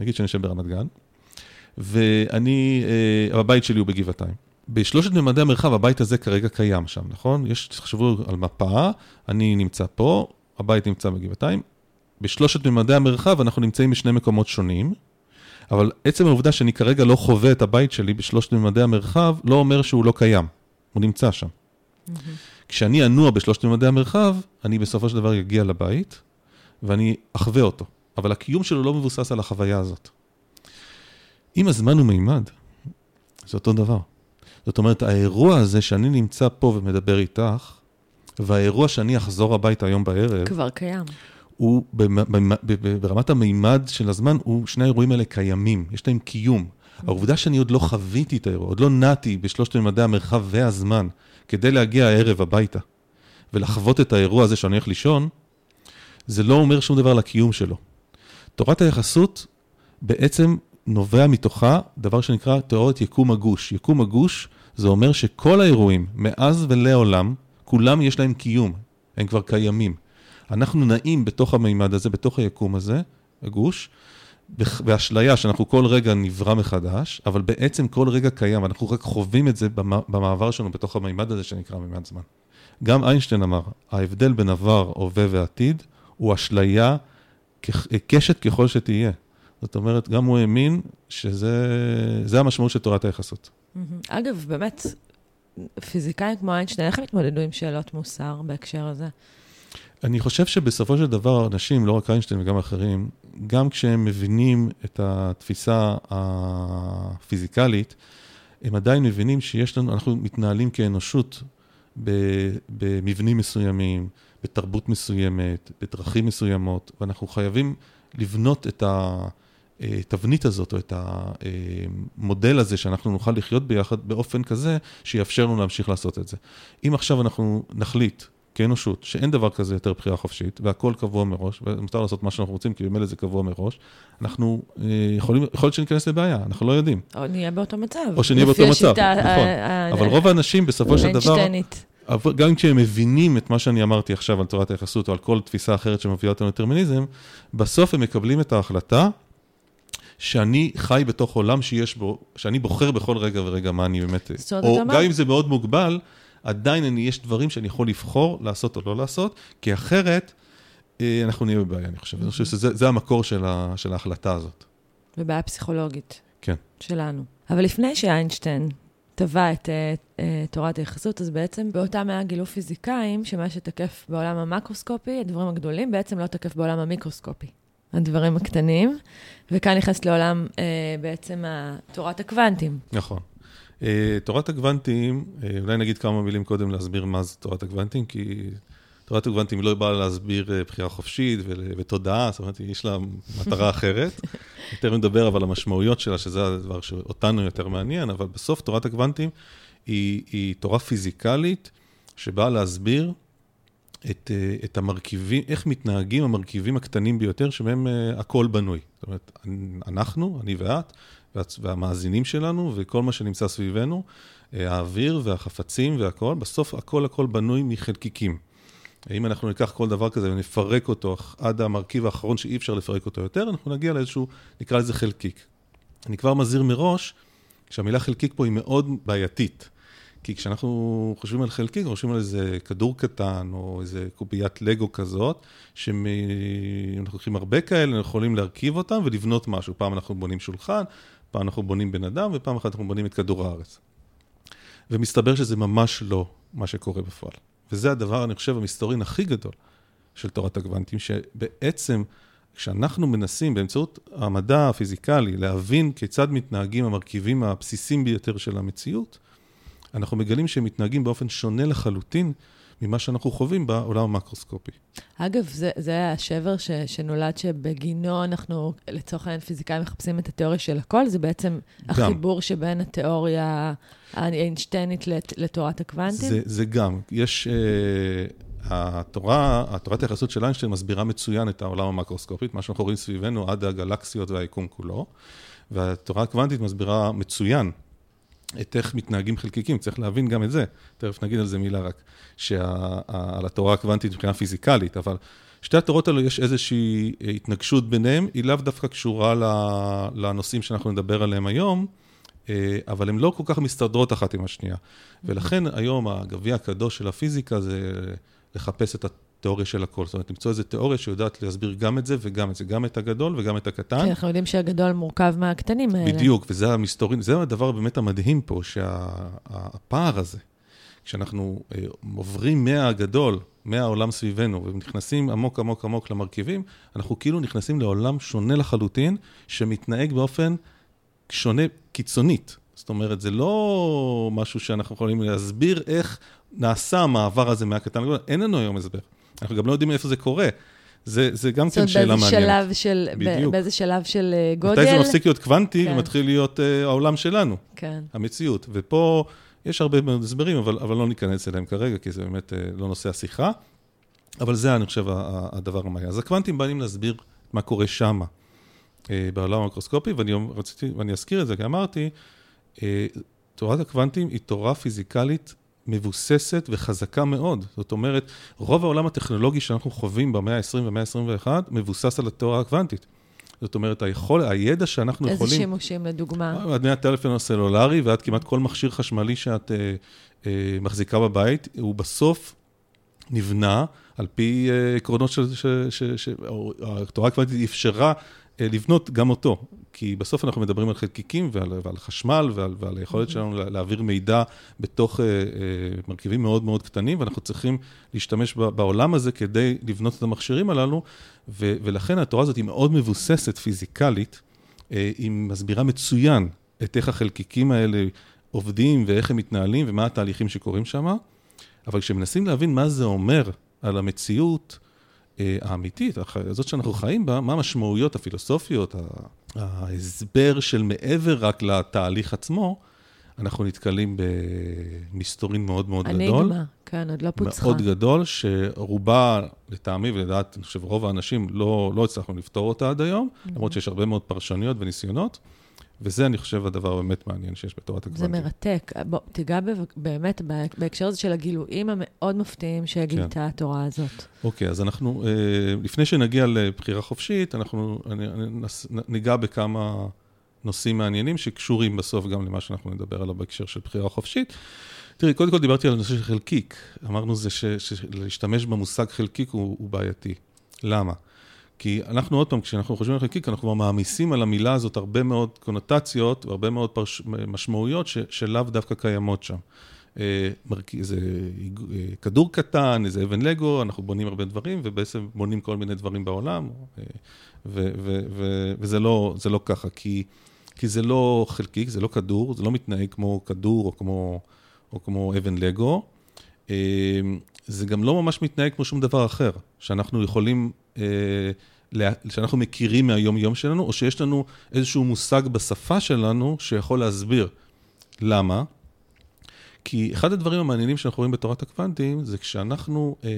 נגיד שאני יושב ברמת גן, ואני, אה, הבית שלי הוא בגבעתיים. בשלושת ממדי המרחב, הבית הזה כרגע קיים שם, נכון? יש, תחשבו על מפה, אני נמצא פה, הבית נמצא בגבעתיים. בשלושת ממדי המרחב אנחנו נמצאים בשני מקומות שונים, אבל עצם העובדה שאני כרגע לא חווה את הבית שלי בשלושת ממדי המרחב, לא אומר שהוא לא קיים. הוא נמצא שם. Mm-hmm. כשאני אנוע בשלושת ממדי המרחב, אני בסופו של דבר אגיע לבית, ואני אחווה אותו. אבל הקיום שלו לא מבוסס על החוויה הזאת. אם הזמן הוא מימד, זה אותו דבר. זאת אומרת, האירוע הזה שאני נמצא פה ומדבר איתך, והאירוע שאני אחזור הביתה היום בערב... כבר קיים. הוא ברמת המימד של הזמן, הוא, שני האירועים האלה קיימים, יש להם קיום. העובדה שאני עוד לא חוויתי את האירוע, עוד לא נעתי בשלושת ממדי המרחב והזמן כדי להגיע הערב הביתה ולחוות את האירוע הזה שאני הולך לישון, זה לא אומר שום דבר על הקיום שלו. תורת היחסות בעצם נובע מתוכה דבר שנקרא תיאוריית יקום הגוש. יקום הגוש זה אומר שכל האירועים, מאז ולעולם, כולם יש להם קיום, הם כבר קיימים. אנחנו נעים בתוך המימד הזה, בתוך היקום הזה, הגוש, באשליה שאנחנו כל רגע נברא מחדש, אבל בעצם כל רגע קיים, אנחנו רק חווים את זה במעבר שלנו בתוך המימד הזה שנקרא מימד זמן. גם איינשטיין אמר, ההבדל בין עבר, הווה ועתיד הוא אשליה קשת ככל שתהיה. זאת אומרת, גם הוא האמין שזה המשמעות של תורת היחסות. אגב, באמת, פיזיקאים כמו איינשטיין, איך הם התמודדו עם שאלות מוסר בהקשר הזה? אני חושב שבסופו של דבר, אנשים, לא רק איינשטיין וגם אחרים, גם כשהם מבינים את התפיסה הפיזיקלית, הם עדיין מבינים שיש לנו, אנחנו מתנהלים כאנושות במבנים מסוימים, בתרבות מסוימת, בדרכים מסוימות, ואנחנו חייבים לבנות את התבנית הזאת, או את המודל הזה, שאנחנו נוכל לחיות ביחד באופן כזה, שיאפשר לנו להמשיך לעשות את זה. אם עכשיו אנחנו נחליט כאנושות, שאין דבר כזה יותר בחירה חופשית, והכל קבוע מראש, ומותר לעשות מה שאנחנו רוצים, כי במילא זה קבוע מראש, אנחנו אה, יכולים, יכול להיות שניכנס לבעיה, אנחנו לא יודעים. או נהיה באותו מצב. או שנהיה באותו מצב, נכון. אבל רוב האנשים בסופו של דבר... גם כשהם מבינים את מה שאני אמרתי עכשיו על תורת היחסות, או על כל תפיסה אחרת שמביאה אותנו לטרמיניזם, בסוף הם מקבלים את ההחלטה שאני חי בתוך עולם שיש בו, שאני בוחר בכל רגע ורגע מה אני באמת... או גם אם זה מאוד מוגבל, עדיין אני, יש דברים שאני יכול לבחור לעשות או לא לעשות, כי אחרת אה, אנחנו נהיה בבעיה, אני חושב. אני חושב שזה המקור של, ה, של ההחלטה הזאת. בבעיה פסיכולוגית. כן. שלנו. אבל לפני שאיינשטיין טבע את uh, uh, תורת היחסות, אז בעצם באותה מאה גילו פיזיקאים, שמה שתקף בעולם המקרוסקופי, הדברים הגדולים, בעצם לא תקף בעולם המיקרוסקופי. הדברים הקטנים, וכאן נכנס לעולם uh, בעצם תורת הקוונטים. נכון. אה, תורת הגוונטים, אה, אולי נגיד כמה מילים קודם להסביר מה זה תורת הגוונטים, כי תורת הגוונטים לא באה להסביר אה, בחירה חופשית ותודעה, זאת אומרת, יש לה מטרה אחרת. יותר מדבר אבל על המשמעויות שלה, שזה הדבר שאותנו יותר מעניין, אבל בסוף תורת הגוונטים היא, היא תורה פיזיקלית שבאה להסביר את, את המרכיבים, איך מתנהגים המרכיבים הקטנים ביותר שמהם הכל בנוי. זאת אומרת, אנחנו, אני ואת, והמאזינים שלנו וכל מה שנמצא סביבנו, אה, האוויר והחפצים והכל, בסוף הכל הכל בנוי מחלקיקים. אם אנחנו ניקח כל דבר כזה ונפרק אותו עד המרכיב האחרון שאי אפשר לפרק אותו יותר, אנחנו נגיע לאיזשהו, נקרא לזה חלקיק. אני כבר מזהיר מראש, שהמילה חלקיק פה היא מאוד בעייתית. כי כשאנחנו חושבים על חלקיק, אנחנו חושבים על איזה כדור קטן, או איזה קוביית לגו כזאת, שאנחנו לוקחים הרבה כאלה, אנחנו יכולים להרכיב אותם ולבנות משהו. פעם אנחנו בונים שולחן, פעם אנחנו בונים בן אדם, ופעם אחת אנחנו בונים את כדור הארץ. ומסתבר שזה ממש לא מה שקורה בפועל. וזה הדבר, אני חושב, המסתורין הכי גדול של תורת הקוונטים, שבעצם כשאנחנו מנסים באמצעות המדע הפיזיקלי להבין כיצד מתנהגים המרכיבים הבסיסיים ביותר של המציאות, אנחנו מגלים שהם מתנהגים באופן שונה לחלוטין ממה שאנחנו חווים בעולם המקרוסקופי. אגב, זה, זה השבר ש, שנולד שבגינו אנחנו, לצורך העניין פיזיקאים מחפשים את התיאוריה של הכל, זה בעצם גם. החיבור שבין התיאוריה האיינשטיינית לת, לתורת הקוונטים? זה, זה גם. יש... Uh, התורה, התורת היחסות של איינשטיין מסבירה מצוין את העולם המקרוסקופית, מה שאנחנו רואים סביבנו עד הגלקסיות והיקום כולו, והתורה הקוונטית מסבירה מצוין את איך מתנהגים חלקיקים, צריך להבין גם את זה, תכף נגיד על זה מילה רק, שעל התורה הקוונטית מבחינה פיזיקלית, אבל שתי התורות האלו יש איזושהי התנגשות ביניהן, היא לאו דווקא קשורה לנושאים שאנחנו נדבר עליהם היום, אה, אבל הן לא כל כך מסתדרות אחת עם השנייה. ולכן היום הגביע הקדוש של הפיזיקה זה לחפש את התיאוריה של הכל. זאת אומרת, למצוא איזו תיאוריה שיודעת להסביר גם את זה וגם את זה, גם את הגדול וגם את הקטן. כי אנחנו יודעים שהגדול מורכב מהקטנים האלה. בדיוק, וזה המסתורים, זה הדבר באמת המדהים פה, שהפער הזה, כשאנחנו אה, עוברים מהגדול, מהעולם סביבנו, ונכנסים עמוק עמוק עמוק למרכיבים, אנחנו כאילו נכנסים לעולם שונה לחלוטין, שמתנהג באופן שונה קיצונית. זאת אומרת, זה לא משהו שאנחנו יכולים להסביר איך נעשה המעבר הזה מהקטן לגדול, אין לנו היום הסבר. אנחנו גם לא יודעים איפה זה קורה. זה, זה גם כן שאלה מעניינת. זאת אומרת, של, בדיוק. באיזה שלב של אה, גודל. מתי זה מפסיק להיות קוונטי כן. ומתחיל להיות uh, העולם שלנו, כן. המציאות. ופה יש הרבה מאוד הסברים, אבל, אבל לא ניכנס אליהם כרגע, כי זה באמת uh, לא נושא השיחה. אבל זה, אני חושב, הדבר המעניין. אז הקוונטים באים להסביר מה קורה שמה, uh, בעולם המיקרוסקופי, ואני רציתי, ואני אזכיר את זה, כי אמרתי, uh, תורת הקוונטים היא תורה פיזיקלית מבוססת וחזקה מאוד. זאת אומרת, רוב העולם הטכנולוגי שאנחנו חווים במאה ה-20 ובמאה ה-21 מבוסס על התיאוריה הקוונטית. זאת אומרת, היכול, הידע שאנחנו איזה יכולים... איזה שימושים לדוגמה? עד מהטלפון הסלולרי ועד כמעט כל מכשיר חשמלי שאת אה, אה, מחזיקה בבית, הוא בסוף נבנה על פי אה, עקרונות של... שהתורה הקוונטית אפשרה לבנות גם אותו. כי בסוף אנחנו מדברים על חלקיקים ועל, ועל חשמל ועל, ועל היכולת mm-hmm. שלנו להעביר מידע בתוך uh, uh, מרכיבים מאוד מאוד קטנים, ואנחנו צריכים להשתמש בעולם הזה כדי לבנות את המכשירים הללו, ו, ולכן התורה הזאת היא מאוד מבוססת פיזיקלית, uh, היא מסבירה מצוין את איך החלקיקים האלה עובדים ואיך הם מתנהלים ומה התהליכים שקורים שם, אבל כשמנסים להבין מה זה אומר על המציאות, האמיתית, הזאת שאנחנו חיים בה, מה המשמעויות הפילוסופיות, ההסבר של מעבר רק לתהליך עצמו, אנחנו נתקלים במסתורין מאוד מאוד אני גדול. אניגמה, כן, עוד לא פוצחה. מאוד גדול, שרובה, לטעמי ולדעת, אני חושב, רוב האנשים לא, לא הצלחנו לפתור אותה עד היום, mm-hmm. למרות שיש הרבה מאוד פרשנויות וניסיונות. וזה, אני חושב, הדבר באמת מעניין שיש בתורת הקוונטים. זה מרתק. בוא, תיגע באמת בהקשר הזה של הגילויים המאוד מפתיעים שגילתה כן. התורה הזאת. אוקיי, אז אנחנו, אה, לפני שנגיע לבחירה חופשית, אנחנו ניגע בכמה נושאים מעניינים שקשורים בסוף גם למה שאנחנו נדבר עליו בהקשר של בחירה חופשית. תראי, קודם כל דיברתי על הנושא של חלקיק. אמרנו זה שלהשתמש במושג חלקיק הוא, הוא בעייתי. למה? כי אנחנו עוד פעם, כשאנחנו חושבים על חלקיק, אנחנו כבר מעמיסים על המילה הזאת הרבה מאוד קונוטציות והרבה מאוד פרש... משמעויות ש... שלאו דווקא קיימות שם. אה, איזה אה, כדור קטן, איזה אבן לגו, אנחנו בונים הרבה דברים, ובעצם בונים כל מיני דברים בעולם, אה, ו- ו- ו- וזה לא, לא ככה, כי, כי זה לא חלקיק, זה לא כדור, זה לא מתנהג כמו כדור או כמו, או כמו אבן לגו. זה גם לא ממש מתנהג כמו שום דבר אחר, שאנחנו יכולים שאנחנו מכירים מהיום-יום שלנו, או שיש לנו איזשהו מושג בשפה שלנו שיכול להסביר. למה? כי אחד הדברים המעניינים שאנחנו רואים בתורת הקוונטים, זה כשאנחנו אה,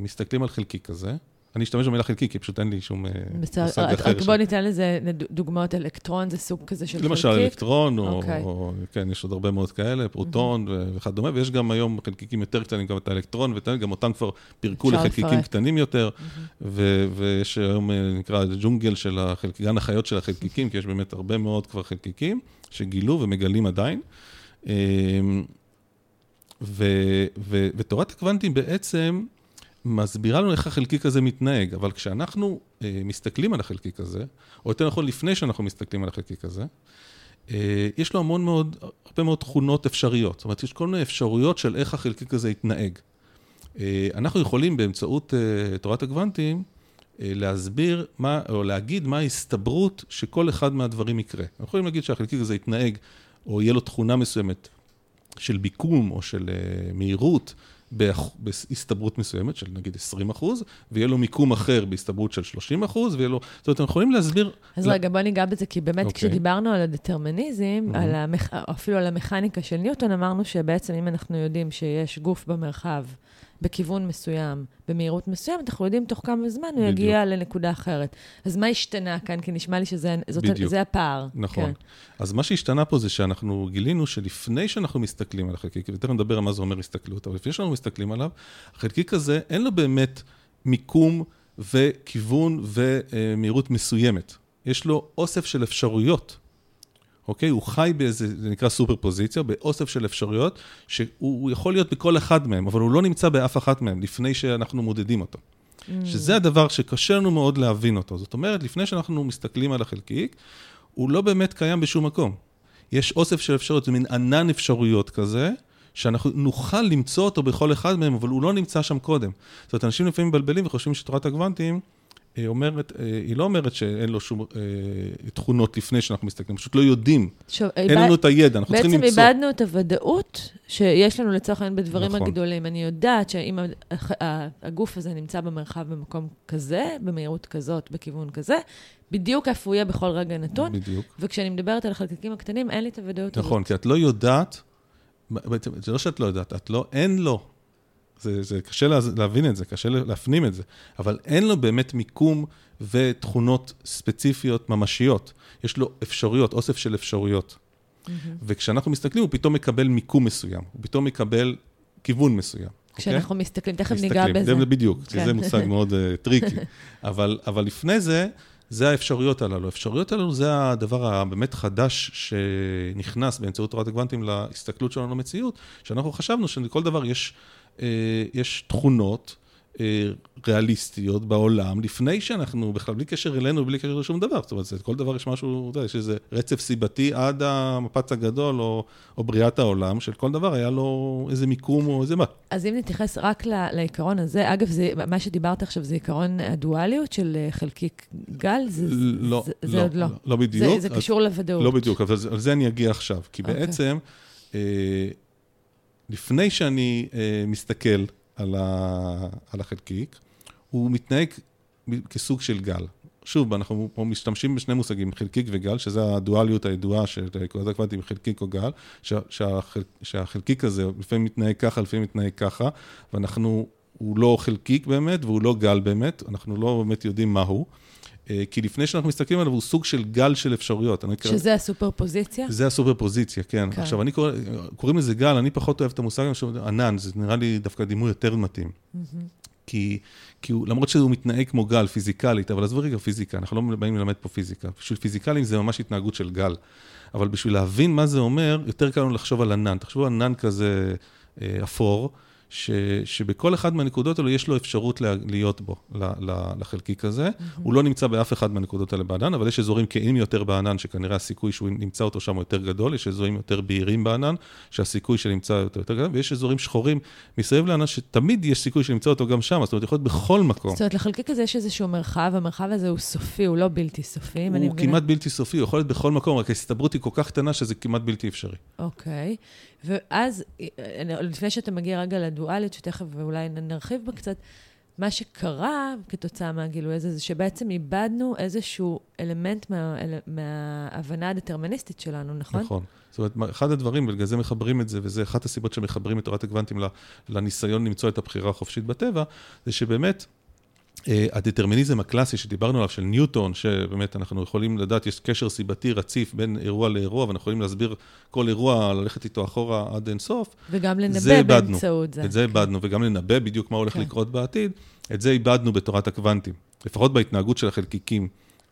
מסתכלים על חלקיק כזה, אני אשתמש במילה חלקיק, כי פשוט אין לי שום מושג אחר. רק בוא ניתן לזה דוגמאות, אלקטרון זה סוג כזה של חלקיק? למשל אלקטרון, או, okay. או כן, יש עוד הרבה מאוד כאלה, פרוטון mm-hmm. וכדומה, ויש גם היום חלקיקים יותר קטנים, גם את האלקטרון, וגם אותם כבר פירקו לחלקיקים. קטנים יותר, mm-hmm. ו- ויש היום, נקרא, ג'ונגל של החלקיקים, גן החיות של החלקיקים, כי יש באמת הרבה מאוד כבר חלקיקים שגילו ומגלים עדיין. אמ, ו- ו- ותורת הקוונטים בעצם, מסבירה לנו איך החלקיק הזה מתנהג, אבל כשאנחנו אה, מסתכלים על החלקיק הזה, או יותר נכון לפני שאנחנו מסתכלים על החלקיק הזה, אה, יש לו המון מאוד, הרבה מאוד תכונות אפשריות. זאת אומרת, יש כל מיני אפשרויות של איך החלקיק הזה יתנהג. אה, אנחנו יכולים באמצעות אה, תורת הגוונטים, אה, להסביר מה, או להגיד מה ההסתברות שכל אחד מהדברים יקרה. אנחנו יכולים להגיד שהחלקיק הזה יתנהג, או יהיה לו תכונה מסוימת של ביקום או של אה, מהירות, בהסתברות מסוימת של נגיד 20 אחוז, ויהיה לו מיקום אחר בהסתברות של 30 אחוז, ויהיה לו... זאת אומרת, אנחנו יכולים להסביר... אז ל... רגע, בוא ניגע בזה, כי באמת okay. אוקיי. כשדיברנו על הדטרמיניזם, mm-hmm. על המכ... אפילו על המכניקה של ניוטון, אמרנו שבעצם אם אנחנו יודעים שיש גוף במרחב, בכיוון מסוים, במהירות מסוימת, אנחנו יודעים תוך כמה זמן הוא יגיע לנקודה אחרת. אז מה השתנה כאן? כי נשמע לי שזה הפער. נכון. כן. אז מה שהשתנה פה זה שאנחנו גילינו שלפני שאנחנו מסתכלים על החלקיק, ותכף נדבר על מה זה אומר הסתכלות, אבל לפני שאנחנו מסתכלים עליו, החלקיק הזה אין לו באמת מיקום וכיוון ומהירות מסוימת. יש לו אוסף של אפשרויות. אוקיי? הוא חי באיזה, זה נקרא סופר פוזיציה, באוסף של אפשרויות, שהוא יכול להיות בכל אחד מהם, אבל הוא לא נמצא באף אחת מהם, לפני שאנחנו מודדים אותו. Mm. שזה הדבר שקשה לנו מאוד להבין אותו. זאת אומרת, לפני שאנחנו מסתכלים על החלקיק, הוא לא באמת קיים בשום מקום. יש אוסף של אפשרויות, זה מין ענן אפשרויות כזה, שאנחנו נוכל למצוא אותו בכל אחד מהם, אבל הוא לא נמצא שם קודם. זאת אומרת, אנשים לפעמים מבלבלים וחושבים שתורת הגוונטים, היא אומרת, אה, היא לא אומרת שאין לו שום אה, תכונות לפני שאנחנו מסתכלים, פשוט לא יודעים. שוב, אין איבד... לנו את הידע, אנחנו צריכים למצוא. בעצם איבדנו את הוודאות שיש לנו לצורך העניין בדברים נכון. הגדולים. אני יודעת שאם הגוף הזה נמצא במרחב במקום כזה, במהירות כזאת, בכיוון כזה, בדיוק איפה הוא יהיה בכל רגע נתון. בדיוק. וכשאני מדברת על החלקיקים הקטנים, אין לי את הוודאות נכון, הזאת. נכון, כי את לא יודעת, זה לא שאת לא יודעת, את לא, אין לו זה, זה קשה לה, להבין את זה, קשה להפנים את זה, אבל אין לו באמת מיקום ותכונות ספציפיות ממשיות. יש לו אפשרויות, אוסף של אפשרויות. Mm-hmm. וכשאנחנו מסתכלים, הוא פתאום מקבל מיקום מסוים, הוא פתאום מקבל כיוון מסוים. כשאנחנו okay? מסתכלים, תכף מסתכלים, ניגע בזה. זה בדיוק, כן. זה מושג מאוד uh, טריקי. אבל, אבל לפני זה, זה האפשרויות הללו. האפשרויות הללו זה הדבר הבאמת חדש שנכנס באמצעות תורת הקוונטים להסתכלות שלנו למציאות, שאנחנו חשבנו שלכל דבר יש יש תכונות אה, ריאליסטיות בעולם, לפני שאנחנו בכלל, בלי קשר אלינו, בלי קשר לשום דבר. זאת אומרת, כל דבר יש משהו, אתה יודע, יש איזה רצף סיבתי עד המפץ הגדול, או, או בריאת העולם, של כל דבר היה לו איזה מיקום או איזה מה. אז אם נתייחס רק לעיקרון הזה, אגב, זה, מה שדיברת עכשיו זה עיקרון הדואליות של אה, חלקיק גל? זה, לא, זה, לא, זה עוד לא. לא, לא בדיוק. זה, זה קשור לוודאות. לא בדיוק, אבל על זה אני אגיע עכשיו. כי okay. אוקיי. בעצם... אה, לפני שאני אה, מסתכל על, ה, על החלקיק, הוא מתנהג כסוג של גל. שוב, אנחנו פה משתמשים בשני מושגים, חלקיק וגל, שזה הדואליות הידועה של נקודת הקוונטים, חלקיק או גל, שה, שהחל, שהחלקיק הזה לפעמים מתנהג ככה, לפעמים מתנהג ככה, ואנחנו, הוא לא חלקיק באמת והוא לא גל באמת, אנחנו לא באמת יודעים מה הוא. אה, כי לפני שאנחנו מסתכלים עליו, הוא סוג של גל של אפשרויות. שזה קרא... הסופר פוזיציה? זה הסופר פוזיציה, כן. כן. עכשיו, אני קורא, קוראים לזה גל, אני פחות אוהב את המושג ענן, זה נראה לי דווקא דימוי יותר מתאים. כי, כי הוא, למרות שהוא מתנהג כמו גל פיזיקלית, אבל עזבו רגע פיזיקה, אנחנו לא באים ללמד פה פיזיקה. בשביל פיזיקלים זה ממש התנהגות של גל. אבל בשביל להבין מה זה אומר, יותר קל לנו לחשוב על ענן. תחשבו על ענן כזה אה, אפור. ש, שבכל אחד מהנקודות האלו יש לו אפשרות לה, להיות בו, לחלקיק הזה. Mm-hmm. הוא לא נמצא באף אחד מהנקודות האלה בענן, אבל יש אזורים כהים יותר בענן, שכנראה הסיכוי שהוא נמצא אותו שם הוא יותר גדול, יש אזורים יותר בהירים בענן, שהסיכוי שנמצא יותר, יותר גדול, ויש אזורים שחורים מסביב לענן, שתמיד יש סיכוי שנמצא אותו גם שם, זאת אומרת, יכול להיות בכל מקום. זאת אומרת, לחלקיק הזה יש איזשהו מרחב, המרחב הזה הוא סופי, הוא לא בלתי סופי, הוא כמעט מבינה... בלתי סופי, הוא יכול להיות בכל מקום, רק ההסתברות היא כל כך קטנה שזה כמעט בלתי אפשרי. אוקיי. ואז, לפני שאתה מגיע רגע לדואליות, שתכף אולי נרחיב בה קצת, מה שקרה כתוצאה מהגילוי הזה, זה שבעצם איבדנו איזשהו אלמנט מה, מההבנה הדטרמיניסטית שלנו, נכון? נכון. זאת אומרת, אחד הדברים, ובגלל זה מחברים את זה, וזה אחת הסיבות שמחברים את תורת הקוונטים לניסיון למצוא את הבחירה החופשית בטבע, זה שבאמת, אה, הדטרמיניזם הקלאסי שדיברנו עליו, של ניוטון, שבאמת אנחנו יכולים לדעת, יש קשר סיבתי רציף בין אירוע לאירוע, ואנחנו יכולים להסביר כל אירוע, ללכת איתו אחורה עד אין סוף. וגם לנבא באמצעות זה. את זה איבדנו, וגם לנבא בדיוק מה הולך כן. לקרות בעתיד. את זה איבדנו בתורת הקוונטים, לפחות בהתנהגות של החלקיקים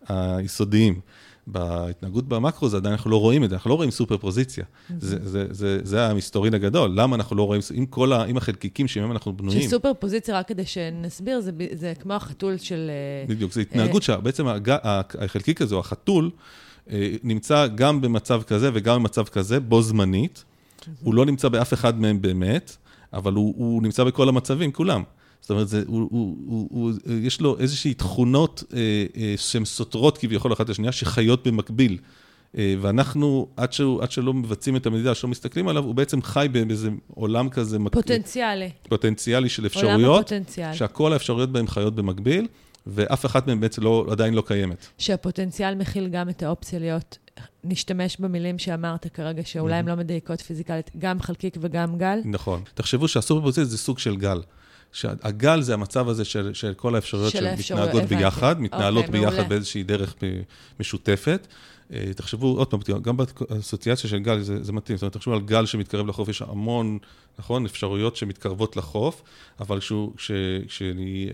היסודיים. בהתנהגות במקרו זה עדיין אנחנו לא רואים את זה, אנחנו לא רואים סופר פוזיציה. זה, זה, זה, זה המסתורין הגדול, למה אנחנו לא רואים, עם כל ה, עם החלקיקים שמהם אנחנו בנויים. שסופר פוזיציה, רק כדי שנסביר, זה, זה כמו החתול של... אה, בדיוק, זו התנהגות אה... שבעצם הג, החלקיק הזה, החתול, אה, נמצא גם במצב כזה וגם במצב כזה, בו זמנית. הוא לא נמצא באף אחד מהם באמת, אבל הוא, הוא נמצא בכל המצבים, כולם. זאת אומרת, זה, הוא, הוא, הוא, הוא, יש לו איזושהי תכונות אה, אה, שהן סותרות כביכול אחת לשנייה, שחיות במקביל. אה, ואנחנו, עד, שהוא, עד שלא מבצעים את המדידה, שלא מסתכלים עליו, הוא בעצם חי באיזה עולם כזה... פוטנציאלי. פוטנציאלי של אפשרויות. עולם הפוטנציאל. שהכל האפשרויות בהן חיות במקביל, ואף אחת מהן בעצם לא, עדיין לא קיימת. שהפוטנציאל מכיל גם את האופציה להיות, נשתמש במילים שאמרת כרגע, שאולי הן. לא מדייקות פיזיקלית, גם חלקיק וגם גל. נכון. תחשבו שהסופרפוזיציה זה סוג של גל. שהגל זה המצב הזה של, של כל האפשרויות שמתנהגות ביחד, מתנהלות okay, אוקיי, ביחד מעולה. באיזושהי דרך משותפת. אה, תחשבו, עוד פעם, גם באסוציאציה של גל זה, זה מתאים, זאת אומרת, תחשבו על גל שמתקרב לחוף, יש המון, נכון, אפשרויות שמתקרבות לחוף, אבל כשאני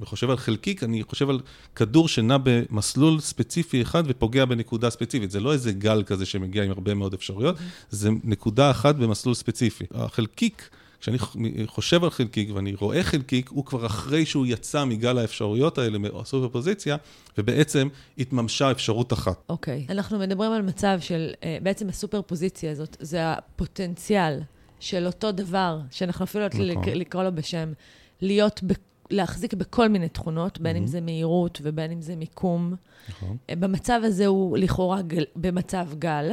אה, חושב על חלקיק, אני חושב על כדור שנע במסלול ספציפי אחד ופוגע בנקודה ספציפית. זה לא איזה גל כזה שמגיע עם הרבה מאוד אפשרויות, זה נקודה אחת במסלול ספציפי. החלקיק... כשאני חושב על חלקיק ואני רואה חלקיק, הוא כבר אחרי שהוא יצא מגל האפשרויות האלה, מהסופר פוזיציה, ובעצם התממשה אפשרות אחת. אוקיי. Okay. אנחנו מדברים על מצב של, אה, בעצם הסופר פוזיציה הזאת, זה הפוטנציאל של אותו דבר, שאנחנו אפילו לא יודעים נכון. לקרוא לו בשם, להיות, ב, להחזיק בכל מיני תכונות, בין mm-hmm. אם זה מהירות ובין אם זה מיקום. נכון. אה, במצב הזה הוא לכאורה גל, במצב גל.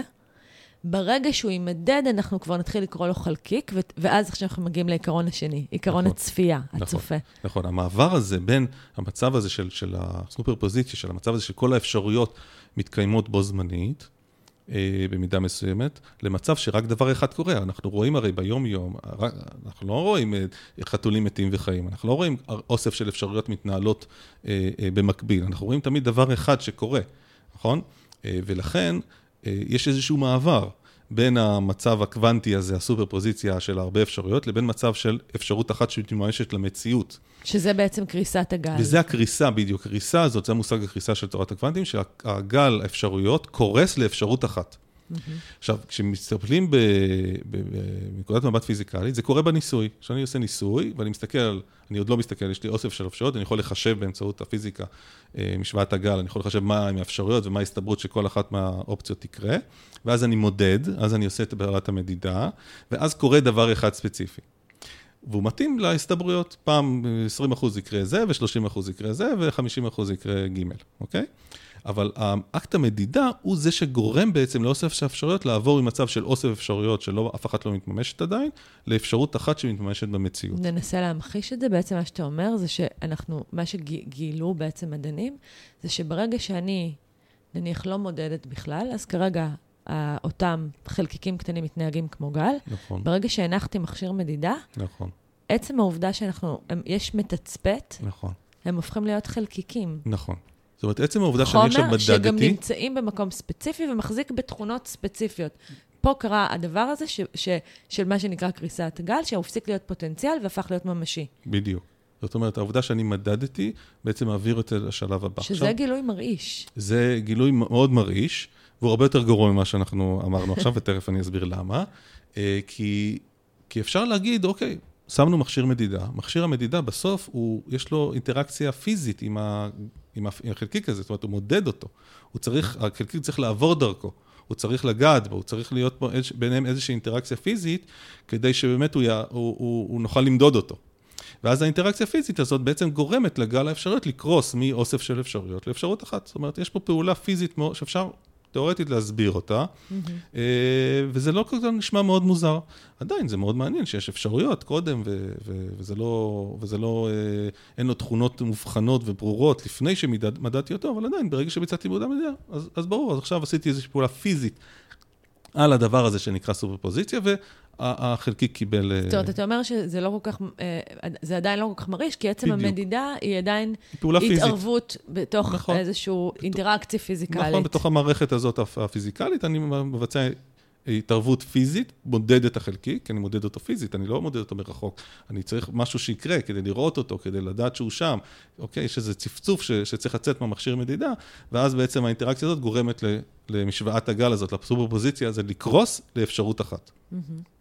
ברגע שהוא יימדד, אנחנו כבר נתחיל לקרוא לו חלקיק, ואז עכשיו אנחנו מגיעים לעיקרון השני, עיקרון נכון, הצפייה, נכון, הצופה. נכון, המעבר הזה בין המצב הזה של, של הסופר פוזיציה, של המצב הזה שכל האפשרויות מתקיימות בו זמנית, אה, במידה מסוימת, למצב שרק דבר אחד קורה. אנחנו רואים הרי ביום-יום, אנחנו לא רואים אה, חתולים מתים וחיים, אנחנו לא רואים אוסף של אפשרויות מתנהלות אה, אה, במקביל, אנחנו רואים תמיד דבר אחד שקורה, נכון? אה, ולכן, יש איזשהו מעבר בין המצב הקוונטי הזה, הסופר פוזיציה של הרבה אפשרויות, לבין מצב של אפשרות אחת שמתממשת למציאות. שזה בעצם קריסת הגל. וזה הקריסה בדיוק. הקריסה הזאת, זה המושג הקריסה של תורת הקוונטים, שהגל האפשרויות קורס לאפשרות אחת. עכשיו, כשמסתכלים בנקודת מבט פיזיקלית, זה קורה בניסוי. כשאני עושה ניסוי, ואני מסתכל אני עוד לא מסתכל, יש לי אוסף של אפשרויות, אני יכול לחשב באמצעות הפיזיקה, אה, משוואת הגל, אני יכול לחשב מה עם האפשרויות ומה ההסתברות שכל אחת מהאופציות תקרה, ואז אני מודד, אז אני עושה את בעלת המדידה, ואז קורה דבר אחד ספציפי. והוא מתאים להסתברויות. פעם 20% יקרה זה, ו-30% יקרה זה, ו-50% יקרה ג', אוקיי? אבל האקט המדידה הוא זה שגורם בעצם לאוסף של אפשרויות לעבור ממצב של אוסף אפשרויות שלא, אף אחת לא מתממשת עדיין, לאפשרות אחת שמתממשת במציאות. ננסה להמחיש את זה, בעצם מה שאתה אומר זה שאנחנו, מה שגילו בעצם מדענים, זה שברגע שאני, נניח, לא מודדת בכלל, אז כרגע אותם חלקיקים קטנים מתנהגים כמו גל. נכון. ברגע שהנחתי מכשיר מדידה, נכון. עצם העובדה שאנחנו, הם, יש מתצפת, נכון. הם הופכים להיות חלקיקים. נכון. זאת אומרת, עצם העובדה שאני עכשיו מדדתי... חומר שגם נמצאים במקום ספציפי ומחזיק בתכונות ספציפיות. פה קרה הדבר הזה ש, ש, של מה שנקרא קריסת גל, שהוא הפסיק להיות פוטנציאל והפך להיות ממשי. בדיוק. זאת אומרת, העובדה שאני מדדתי, בעצם מעביר את זה לשלב הבא. שזה עכשיו, גילוי מרעיש. זה גילוי מאוד מרעיש, והוא הרבה יותר גרוע ממה שאנחנו אמרנו עכשיו, ותכף אני אסביר למה. אה, כי, כי אפשר להגיד, אוקיי, שמנו מכשיר מדידה. מכשיר המדידה בסוף, הוא, יש לו אינטראקציה פיזית עם, ה, עם החלקיק הזה, זאת אומרת, הוא מודד אותו. הוא צריך, החלקיק צריך לעבור דרכו. הוא צריך לגעת בו, הוא צריך להיות בו, ביניהם איזושהי אינטראקציה פיזית, כדי שבאמת הוא, הוא, הוא, הוא נוכל למדוד אותו. ואז האינטראקציה הפיזית הזאת בעצם גורמת לגל האפשרויות לקרוס מאוסף של אפשרויות לאפשרות אחת. זאת אומרת, יש פה פעולה פיזית שאפשר תיאורטית להסביר אותה, אה, וזה לא כל כך נשמע מאוד מוזר. עדיין, זה מאוד מעניין שיש אפשרויות קודם, ו- ו- וזה לא, וזה לא, אה, אין לו תכונות מובחנות וברורות לפני שמדדתי אותו, אבל עדיין, ברגע שביצעתי בעודה מדידה, אז, אז ברור, אז עכשיו עשיתי איזושהי פעולה פיזית על הדבר הזה שנקרא סופרפוזיציה, והחלקיק קיבל... זאת אומרת, אתה אומר שזה לא כל כך, אה, זה עדיין לא כל כך מרעיש, כי עצם. המדידה היא עדיין פעולה התערבות. בתוך נכון. איזושהי אינטראקציה פיזיקלית. נכון, בתוך המערכת הזאת הפיזיקלית, אני מבצע התערבות פיזית, מודד את החלקיק, כי אני מודד אותו פיזית, אני לא מודד אותו מרחוק. אני צריך משהו שיקרה כדי לראות אותו, כדי לדעת שהוא שם. אוקיי, יש איזה צפצוף ש, שצריך לצאת מהמכשיר מדידה, ואז בעצם האינטראקציה הזאת גורמת למשוואת הגל הזאת, לפסופרפוזיציה, זה לקרוס לאפשרות אחת. Mm-hmm.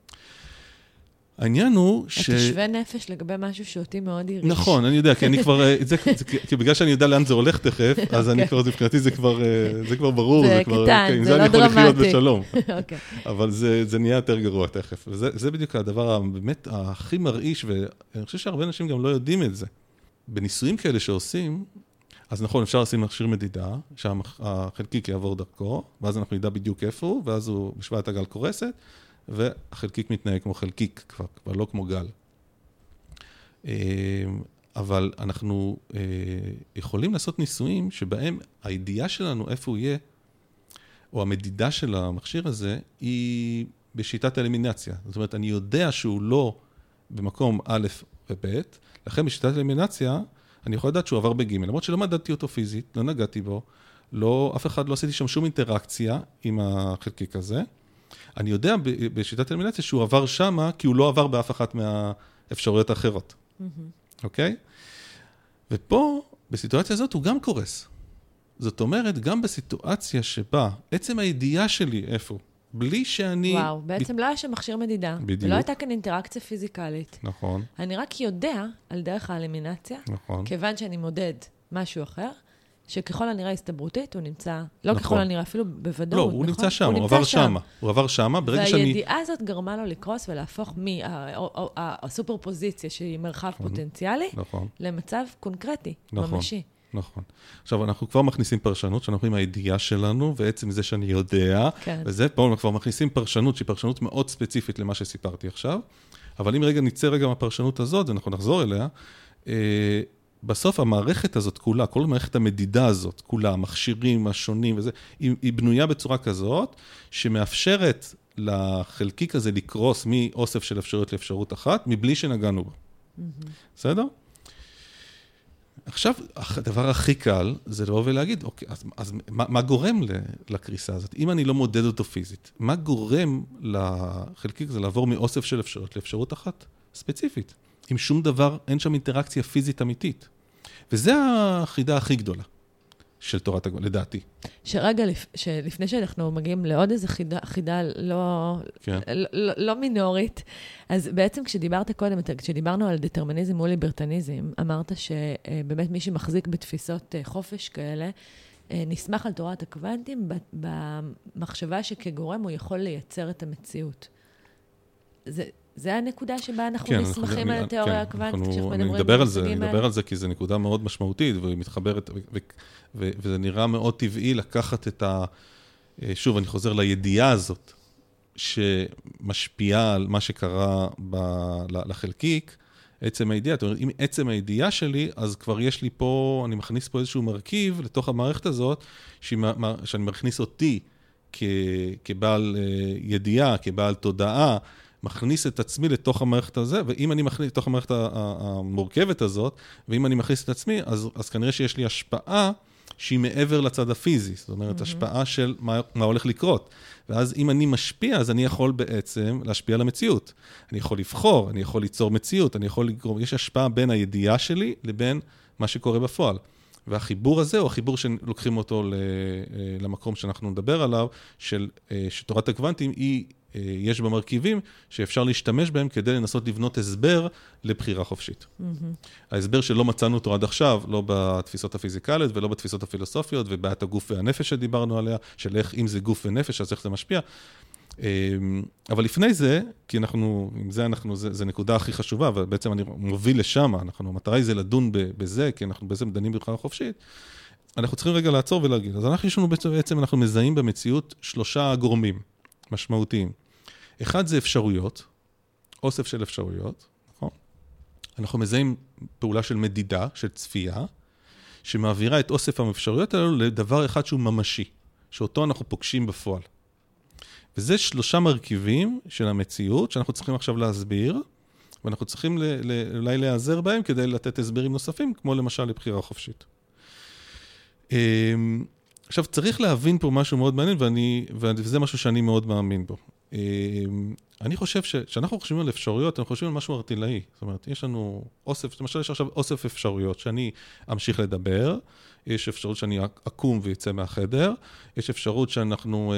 העניין הוא ש... אתה שווה נפש לגבי משהו שאותי מאוד הרגיש. נכון, אני יודע, כי אני כבר, אה, זה, זה, כי בגלל שאני יודע לאן זה הולך תכף, אז אני אוקיי. כבר, מבחינתי זה כבר, אה, זה כבר ברור, זה, זה כבר, קטן, אוקיי, זה לא דרמטי. עם זה אני יכול לחיות בשלום. אוקיי. אבל זה, זה נהיה יותר גרוע תכף. וזה בדיוק הדבר באמת הכי מרעיש, ואני חושב שהרבה אנשים גם לא יודעים את זה. בניסויים כאלה שעושים, אז נכון, אפשר לשים מכשיר מדידה, שהחלקיק יעבור דרכו, ואז אנחנו נדע בדיוק איפה הוא, ואז הוא, משוואת הגל קורסת. והחלקיק מתנהג כמו חלקיק, כבר, כבר לא כמו גל. אה, אבל אנחנו אה, יכולים לעשות ניסויים שבהם הידיעה שלנו איפה הוא יהיה, או המדידה של המכשיר הזה, היא בשיטת האלימינציה. זאת אומרת, אני יודע שהוא לא במקום א' וב', לכן בשיטת האלימינציה, אני יכול לדעת שהוא עבר בג', למרות שלא מדדתי אותו פיזית, לא נגעתי בו, לא, אף אחד לא עשיתי שם שום אינטראקציה עם החלקיק הזה. אני יודע בשיטת אלימינציה שהוא עבר שמה, כי הוא לא עבר באף אחת מהאפשרויות האחרות, אוקיי? Mm-hmm. Okay? ופה, בסיטואציה הזאת, הוא גם קורס. זאת אומרת, גם בסיטואציה שבה עצם הידיעה שלי איפה הוא, בלי שאני... וואו, בעצם ב... לא היה שם מכשיר מדידה. בדיוק. ולא הייתה כאן אינטראקציה פיזיקלית. נכון. אני רק יודע על דרך האלימינציה, נכון. כיוון שאני מודד משהו אחר, שככל הנראה הסתברותית, הוא נמצא, לא נכון. ככל הנראה, אפילו בוודאות, לא, הוא נכון? נמצא שם, הוא, הוא עבר שם. הוא עבר שם, ברגע והידיעה שאני... והידיעה הזאת גרמה לו לקרוס ולהפוך מהסופר פוזיציה, שהיא מרחב נכון, פוטנציאלי, נכון. למצב קונקרטי, נכון, ממשי. נכון. עכשיו, אנחנו כבר מכניסים פרשנות, שאנחנו עם הידיעה שלנו, ועצם זה שאני יודע, כן. וזה, פה אנחנו כבר מכניסים פרשנות, שהיא פרשנות מאוד ספציפית למה שסיפרתי עכשיו, אבל אם רגע נצא רגע מהפרשנות הזאת, ואנחנו נחזור אליה, אה, בסוף המערכת הזאת כולה, כל מערכת המדידה הזאת כולה, המכשירים השונים וזה, היא, היא בנויה בצורה כזאת, שמאפשרת לחלקיק הזה לקרוס מאוסף של אפשרויות לאפשרות אחת, מבלי שנגענו בו. Mm-hmm. בסדר? עכשיו, הדבר הכי קל זה לבוא ולהגיד, אוקיי, אז, אז מה, מה גורם לקריסה הזאת? אם אני לא מודד אותו פיזית, מה גורם לחלקיק הזה לעבור מאוסף של אפשרויות לאפשרות אחת ספציפית? עם שום דבר, אין שם אינטראקציה פיזית אמיתית. וזה החידה הכי גדולה של תורת הגול, לדעתי. שרגע, שלפני שאנחנו מגיעים לעוד איזו חידה, חידה לא, כן. לא, לא, לא מינורית, אז בעצם כשדיברת קודם, כשדיברנו על דטרמיניזם מול ליברטניזם, אמרת שבאמת מי שמחזיק בתפיסות אה, חופש כאלה, אה, נסמך על תורת הקוונטים במחשבה שכגורם הוא יכול לייצר את המציאות. זה, זה הנקודה שבה אנחנו כן, נסמכים על התיאוריה כן, הקוונטית, כשאנחנו מדברים על נדבר על זה, אני מדבר על זה כי זו נקודה מאוד משמעותית, והיא מתחברת, ו- ו- ו- וזה נראה מאוד טבעי לקחת את ה... אה, שוב, אני חוזר לידיעה הזאת, שמשפיעה על מה שקרה ב- לחלקיק, עצם הידיעה. זאת אומרת, אם עצם הידיעה שלי, אז כבר יש לי פה, אני מכניס פה איזשהו מרכיב לתוך המערכת הזאת, שאני מכניס אותי כ- כבעל אה, ידיעה, כבעל תודעה. מכניס את עצמי לתוך המערכת הזה, ואם אני מכניס לתוך המערכת המורכבת הזאת, ואם אני מכניס את עצמי, אז, אז כנראה שיש לי השפעה שהיא מעבר לצד הפיזי, זאת אומרת, mm-hmm. השפעה של מה, מה הולך לקרות. ואז אם אני משפיע, אז אני יכול בעצם להשפיע על המציאות. אני יכול לבחור, אני יכול ליצור מציאות, אני יכול לגרום, יש השפעה בין הידיעה שלי לבין מה שקורה בפועל. והחיבור הזה הוא החיבור שלוקחים אותו אה, למקום שאנחנו נדבר עליו, של, אה, שתורת הקוונטים היא יש בה מרכיבים שאפשר להשתמש בהם כדי לנסות לבנות הסבר לבחירה חופשית. Mm-hmm. ההסבר שלא מצאנו אותו עד עכשיו, לא בתפיסות הפיזיקליות ולא בתפיסות הפילוסופיות ובעיית הגוף והנפש שדיברנו עליה, של איך, אם זה גוף ונפש, אז איך זה משפיע. אה, אבל לפני זה, כי אנחנו, עם זה אנחנו, זה, זה נקודה הכי חשובה, ובעצם אני מוביל לשם, אנחנו, המטרה היא זה לדון בזה, כי אנחנו בעצם דנים בבחירה חופשית. אנחנו צריכים רגע לעצור ולהגיד. אז אנחנו, יש לנו בעצם, אנחנו מזהים במציאות שלושה גורמים משמעותיים. אחד זה אפשרויות, אוסף של אפשרויות, נכון? אנחנו מזהים פעולה של מדידה, של צפייה, שמעבירה את אוסף האפשרויות האלו לדבר אחד שהוא ממשי, שאותו אנחנו פוגשים בפועל. וזה שלושה מרכיבים של המציאות שאנחנו צריכים עכשיו להסביר, ואנחנו צריכים אולי להיעזר בהם כדי לתת הסברים נוספים, כמו למשל לבחירה חופשית. אמ, עכשיו, צריך להבין פה משהו מאוד מעניין, ואני, וזה משהו שאני מאוד מאמין בו. אמ, אני חושב שכשאנחנו חושבים על אפשרויות, אנחנו חושבים על משהו ארטילאי. זאת אומרת, יש לנו אוסף, למשל יש עכשיו אוסף אפשרויות, שאני אמשיך לדבר, יש אפשרות שאני אקום ויצא מהחדר, יש אפשרות שאנחנו אה,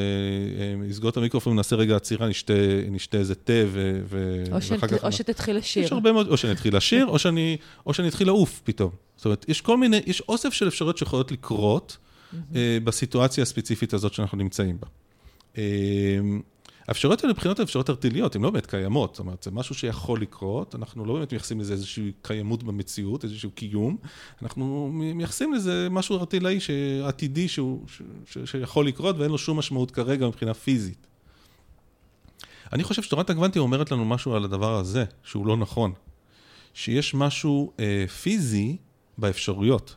אה, נסגור את המיקרופון, נעשה רגע עצירה, נשתה, נשתה איזה תה ו... או, שת, כך, או שתתחיל לשיר. יש הרבה מאוד, או שאני אתחיל לשיר, או שאני, או שאני אתחיל לעוף פתאום. זאת אומרת, יש כל מיני, יש אוסף של אפשרויות שיכולות לקרות mm-hmm. בסיטואציה הספציפית הזאת שאנחנו נמצאים בה. האפשרויות האלה מבחינות האפשרויות ארטיליות, הן לא באמת קיימות, זאת אומרת, זה משהו שיכול לקרות, אנחנו לא באמת מייחסים לזה איזושהי קיימות במציאות, איזשהו קיום, אנחנו מייחסים לזה משהו ארטילאי עתידי שיכול לקרות ואין לו שום משמעות כרגע מבחינה פיזית. אני חושב שתורת הקוונטים אומרת לנו משהו על הדבר הזה, שהוא לא נכון. שיש משהו אה, פיזי באפשרויות.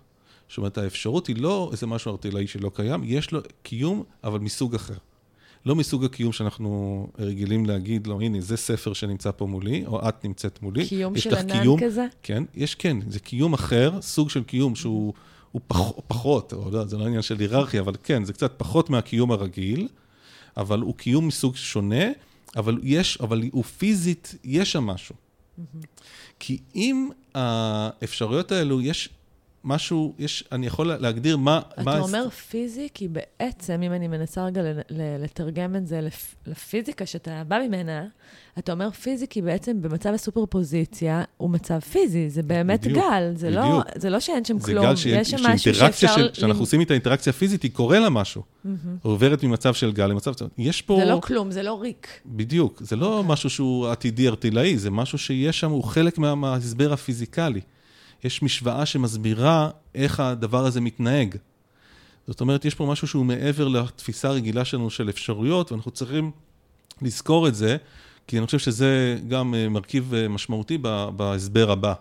זאת אומרת, האפשרות היא לא איזה משהו ארטילאי שלא קיים, יש לו קיום, אבל מסוג אחר. לא מסוג הקיום שאנחנו רגילים להגיד לו, הנה, זה ספר שנמצא פה מולי, או את נמצאת מולי. קיום של ענן קיום, כזה? כן, יש, כן, זה קיום אחר, סוג של קיום שהוא הוא פח, פחות, או לא, זה לא עניין של היררכיה, אבל כן, זה קצת פחות מהקיום הרגיל, אבל הוא קיום מסוג שונה, אבל יש, אבל הוא פיזית, יש שם משהו. כי אם האפשרויות האלו, יש משהו, יש, אני יכול להגדיר מה... אתה מה אומר הס... פיזי, כי בעצם, אם אני מנסה רגע לתרגם את זה לפיזיקה שאתה בא ממנה, אתה אומר פיזי, כי בעצם במצב הסופר פוזיציה הוא מצב פיזי, זה באמת בדיוק, גל, זה, לא, בדיוק. לא, זה לא שאין שם כלום, גל ש... יש שם משהו שאפשר... של, שאנחנו עושים איתה אינטראקציה פיזית, היא קורה לה משהו. Mm-hmm. עוברת ממצב של גל למצב... יש פה... זה לא כלום, זה לא ריק. בדיוק, זה לא okay. אוקיי. משהו שהוא עתידי ארטילאי, זה משהו שיש שם, הוא חלק מההסבר הפיזיקלי. יש משוואה שמסבירה איך הדבר הזה מתנהג. זאת אומרת, יש פה משהו שהוא מעבר לתפיסה הרגילה שלנו של אפשרויות, ואנחנו צריכים לזכור את זה, כי אני חושב שזה גם אה, מרכיב אה, משמעותי בהסבר הבא,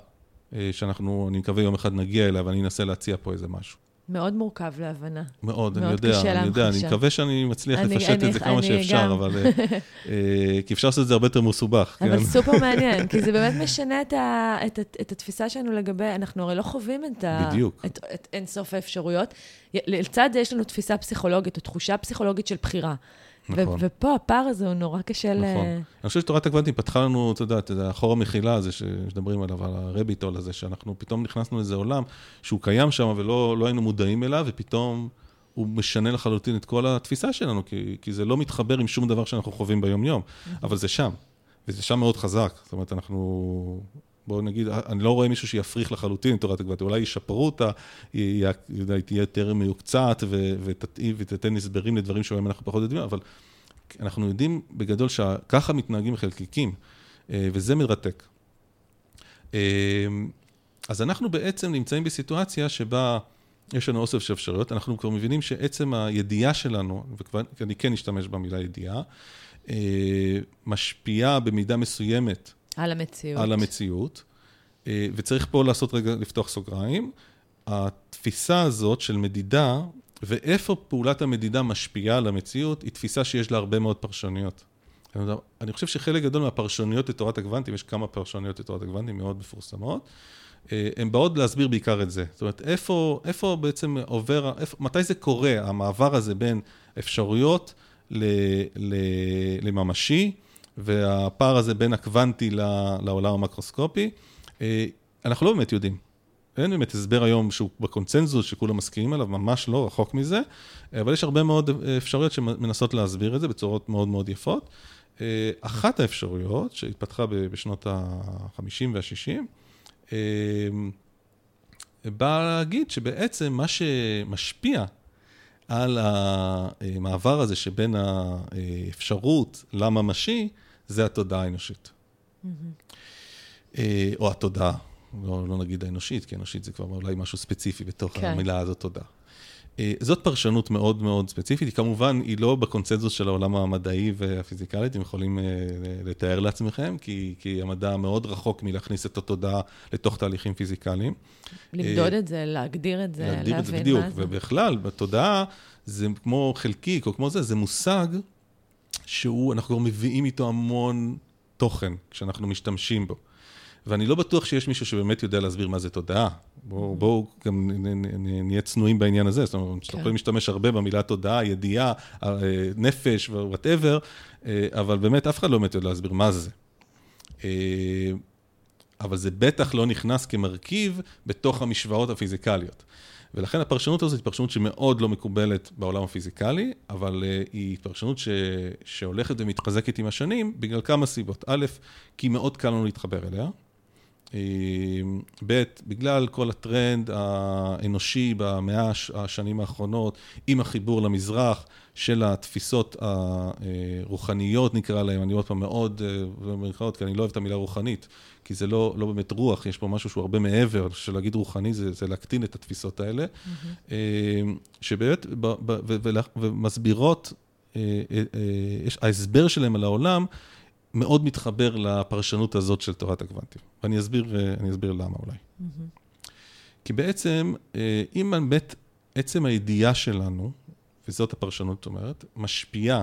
אה, שאנחנו, אני מקווה יום אחד נגיע אליו, ואני אנסה להציע פה איזה משהו. מאוד מורכב להבנה. מאוד, אני יודע, אני יודע, אני מקווה שאני מצליח אני, לפשט אני, את זה כמה שאפשר, גם. אבל... אה, אה, כי אפשר לעשות את זה הרבה יותר מסובך. אבל כן? סופר מעניין, כי זה באמת משנה את, ה, את, את, התפיסה שלנו לגבי, אנחנו הרי לא חווים את, ה, בדיוק. את, את אינסוף האפשרויות. לצד זה יש לנו תפיסה פסיכולוגית, או תחושה פסיכולוגית של בחירה. נכון. ופה הפער הזה הוא נורא קשה נכון. ל... נכון. אני חושב שתורת הקוונטים פתחה לנו, אתה יודע, את החור המחילה הזה שמדברים עליו, על הרביטול הזה, שאנחנו פתאום נכנסנו לאיזה עולם שהוא קיים שם ולא לא היינו מודעים אליו, ופתאום הוא משנה לחלוטין את כל התפיסה שלנו, כי, כי זה לא מתחבר עם שום דבר שאנחנו חווים ביום-יום, אבל זה שם, וזה שם מאוד חזק. זאת אומרת, אנחנו בואו נגיד, אני לא רואה מישהו שיפריך לחלוטין את תורת הגבלת, אולי ישפרו אותה, היא תהיה יותר מיוקצת ותתן הסברים לדברים שבהם אנחנו פחות יודעים, אבל אנחנו יודעים בגדול שככה מתנהגים חלקיקים, אה, וזה מרתק. אה, אז אנחנו בעצם נמצאים בסיטואציה שבה יש לנו אוסף של אפשרויות, אנחנו כבר מבינים שעצם הידיעה שלנו, ואני כן אשתמש במילה ידיעה, אה, משפיעה במידה מסוימת על המציאות. על המציאות. אה, וצריך פה לעשות רגע, לפתוח סוגריים. התפיסה הזאת של מדידה, ואיפה פעולת המדידה משפיעה על המציאות, היא תפיסה שיש לה הרבה מאוד פרשנויות. אני חושב שחלק גדול מהפרשנויות לתורת הגוונטים, יש כמה פרשנויות לתורת הגוונטים מאוד מפורסמות, אה, הן באות להסביר בעיקר את זה. זאת אומרת, איפה, איפה בעצם עובר, איפה, מתי זה קורה, המעבר הזה בין אפשרויות ל, ל, לממשי, והפער הזה בין הקוונטי לעולם המקרוסקופי, אה, אנחנו לא באמת יודעים. אין באמת הסבר היום שהוא בקונצנזוס, שכולם מסכימים עליו, ממש לא, רחוק מזה, אבל יש הרבה מאוד אפשרויות שמנסות להסביר את זה בצורות מאוד מאוד יפות. אה, אחת האפשרויות שהתפתחה בשנות ה-50 וה-60, אה, באה להגיד שבעצם מה שמשפיע על המעבר הזה שבין האפשרות לממשי, זה התודעה האנושית. אה, או התודעה, לא, לא נגיד האנושית, כי אנושית זה כבר אולי משהו ספציפי בתוך כן. המילה הזאת, תודעה. אה, זאת פרשנות מאוד מאוד ספציפית, היא כמובן, היא לא בקונצנזוס של העולם המדעי והפיזיקלי, אתם יכולים אה, לתאר לעצמכם, כי, כי המדע מאוד רחוק מלהכניס את התודעה לתוך תהליכים פיזיקליים. למדוד את זה, להגדיר את זה, להגדיר להבין את זה בדיוק, מה זה. ובכלל, בתודעה, זה כמו חלקיק או כמו זה, זה מושג שהוא, אנחנו כבר מביאים איתו המון תוכן כשאנחנו משתמשים בו. ואני לא בטוח שיש מישהו שבאמת יודע להסביר מה זה תודעה. בואו בוא גם נהיה צנועים בעניין הזה. זאת אומרת, כן. יכולים להשתמש הרבה במילה תודעה, ידיעה, אה, נפש whatever, אה, אבל באמת אף אחד לא באמת יודע להסביר מה זה. אה, אבל זה בטח לא נכנס כמרכיב בתוך המשוואות הפיזיקליות. ולכן הפרשנות הזאת היא פרשנות שמאוד לא מקובלת בעולם הפיזיקלי, אבל uh, היא פרשנות ש... שהולכת ומתחזקת עם השנים בגלל כמה סיבות. א', כי מאוד קל לנו להתחבר אליה. ב', בגלל כל הטרנד האנושי במאה השנים האחרונות, עם החיבור למזרח של התפיסות הרוחניות, נקרא להן, אני עוד פעם מאוד, במרכאות, כי אני לא אוהב את המילה רוחנית, כי זה לא, לא באמת רוח, יש פה משהו שהוא הרבה מעבר, שלהגיד רוחני זה, זה להקטין את התפיסות האלה, mm-hmm. שבאמת, ומסבירות, אה, אה, ההסבר שלהם על העולם, מאוד מתחבר לפרשנות הזאת של תורת הקוונטים. ואני אסביר, אה, אסביר למה אולי. Mm-hmm. כי בעצם, אה, אם באמת עצם הידיעה שלנו, וזאת הפרשנות אומרת, משפיעה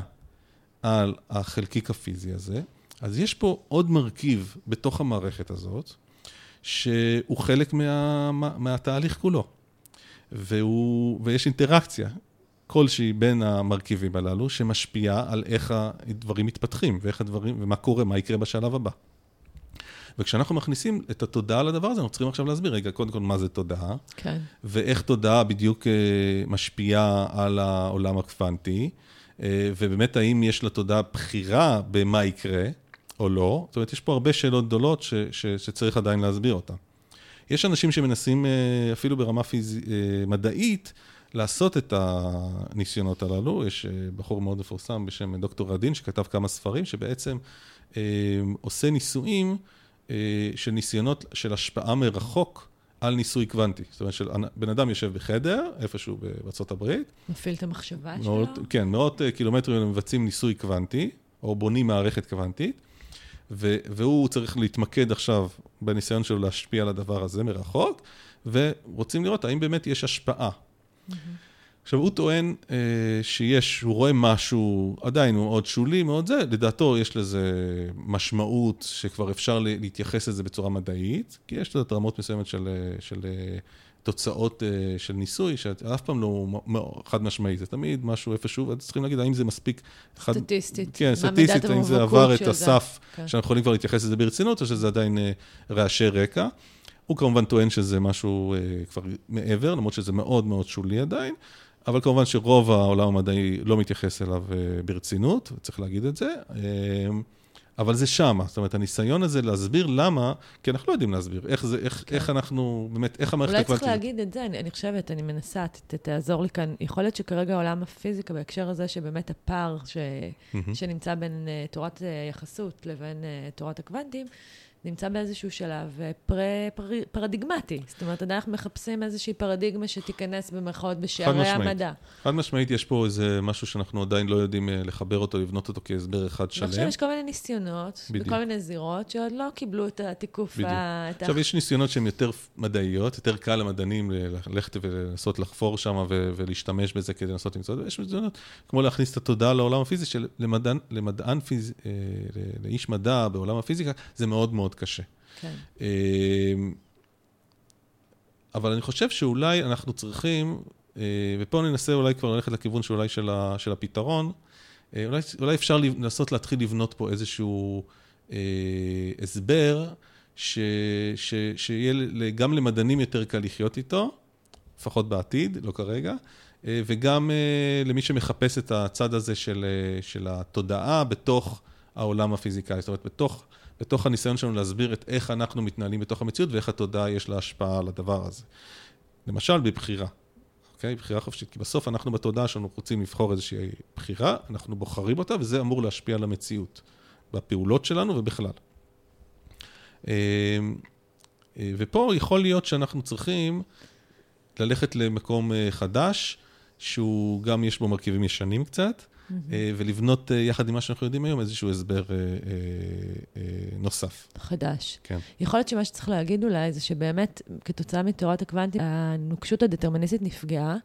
על החלקיק הפיזי הזה, אז יש פה עוד מרכיב בתוך המערכת הזאת, שהוא חלק מה, מהתהליך כולו. והוא, ויש אינטראקציה כלשהי בין המרכיבים הללו, שמשפיעה על איך הדברים מתפתחים, ואיך הדברים, ומה קורה, מה יקרה בשלב הבא. וכשאנחנו מכניסים את התודעה לדבר הזה, אנחנו צריכים עכשיו להסביר, רגע, קודם כל, מה זה תודעה, כן. ואיך תודעה בדיוק אה, משפיעה על העולם הקוונטי, אה, ובאמת, האם יש לתודעה בחירה במה יקרה, או לא. זאת אומרת, יש פה הרבה שאלות גדולות ש, ש, שצריך עדיין להסביר אותן. יש אנשים שמנסים, אה, אפילו ברמה פיז... מדעית, לעשות את הניסיונות הללו. יש אה, בחור מאוד מפורסם בשם דוקטור רדין, שכתב כמה ספרים, שבעצם אה, עושה ניסויים אה, של ניסיונות של השפעה מרחוק על ניסוי קוונטי. זאת אומרת, של, בן אדם יושב בחדר, איפשהו בארצות הברית. מפעיל את המחשבה מאות, שלו? כן, מאות אה, קילומטרים מבצעים ניסוי קוונטי, או בונים מערכת קוונטית. והוא צריך להתמקד עכשיו בניסיון שלו להשפיע על הדבר הזה מרחוק, ורוצים לראות האם באמת יש השפעה עכשיו, הוא טוען אה, שיש, הוא רואה משהו, עדיין הוא מאוד שולי, מאוד זה, לדעתו יש לזה משמעות שכבר אפשר להתייחס לזה בצורה מדעית, כי יש לזה רמות מסוימת של, אה, של אה, תוצאות אה, של ניסוי, שאף פעם לא חד משמעי, זה תמיד משהו איפשהו, אז צריכים להגיד האם זה מספיק... חד... סטטיסטית. כן, סטטיסטית, האם זה עבר את הסף, כן. שאנחנו יכולים כבר להתייחס לזה ברצינות, או שזה עדיין אה, רעשי רקע. הוא כמובן טוען שזה משהו אה, כבר מעבר, למרות שזה מאוד מאוד שולי עדיין, אבל כמובן שרוב העולם המדעי לא מתייחס אליו אה, ברצינות, צריך להגיד את זה. אה, אבל זה שמה, זאת אומרת, הניסיון הזה להסביר למה, כי אנחנו לא יודעים להסביר, איך זה, איך, כן. איך אנחנו, באמת, איך המערכת הקוונטית... אולי צריך להגיד את זה, אני, אני חושבת, אני מנסה, ת, תעזור לי כאן. יכול להיות שכרגע עולם הפיזיקה, בהקשר הזה, שבאמת הפער ש, mm-hmm. שנמצא בין uh, תורת uh, יחסות לבין uh, תורת הקוונטים, נמצא באיזשהו שלב אה, פר, פר, פרדיגמטי. זאת אומרת, עדיין אנחנו מחפשים איזושהי פרדיגמה שתיכנס במרכאות בשערי המדע. חד משמעית, יש פה איזה משהו שאנחנו עדיין לא יודעים אה, לחבר אותו, לבנות אותו כהסבר אחד שלם. ועכשיו יש כל מיני ניסיונות, בדיוק. בכל מיני זירות, שעוד לא קיבלו את התיקוף. ה... עכשיו, יש ניסיונות שהן יותר מדעיות, יותר קל למדענים ללכת ולנסות לחפור שם ולהשתמש בזה כדי לנסות למצוא את זה. יש ניסיונות, כמו להכניס את התודעה לעולם הפיזי, שלמדען אה, לאיש מדע בעולם הפיזיקה, זה מאוד מאוד קשה. כן. אמ, אבל אני חושב שאולי אנחנו צריכים, אה, ופה ננסה אולי כבר ללכת לכיוון שאולי של, ה, של הפתרון, אה, אולי, אולי אפשר לנסות להתחיל לבנות פה איזשהו אה, הסבר, ש, ש, שיהיה גם למדענים יותר קל לחיות איתו, לפחות בעתיד, לא כרגע, אה, וגם אה, למי שמחפש את הצד הזה של, אה, של התודעה בתוך העולם הפיזיקלי, זאת אומרת, בתוך... בתוך הניסיון שלנו להסביר את איך אנחנו מתנהלים בתוך המציאות ואיך התודעה יש לה השפעה על הדבר הזה. למשל, בבחירה, אוקיי? בחירה חופשית. כי בסוף אנחנו בתודעה שלנו רוצים לבחור איזושהי בחירה, אנחנו בוחרים אותה, וזה אמור להשפיע על המציאות, בפעולות שלנו ובכלל. אמ, אה, ופה יכול להיות שאנחנו צריכים ללכת למקום אה, חדש, שהוא גם יש בו מרכיבים ישנים קצת. ולבנות יחד עם מה שאנחנו יודעים היום איזשהו הסבר נוסף. חדש. כן. יכול להיות שמה שצריך להגיד אולי זה שבאמת, כתוצאה מתורת הקוונטית, הנוקשות הדטרמיניסטית נפגעה.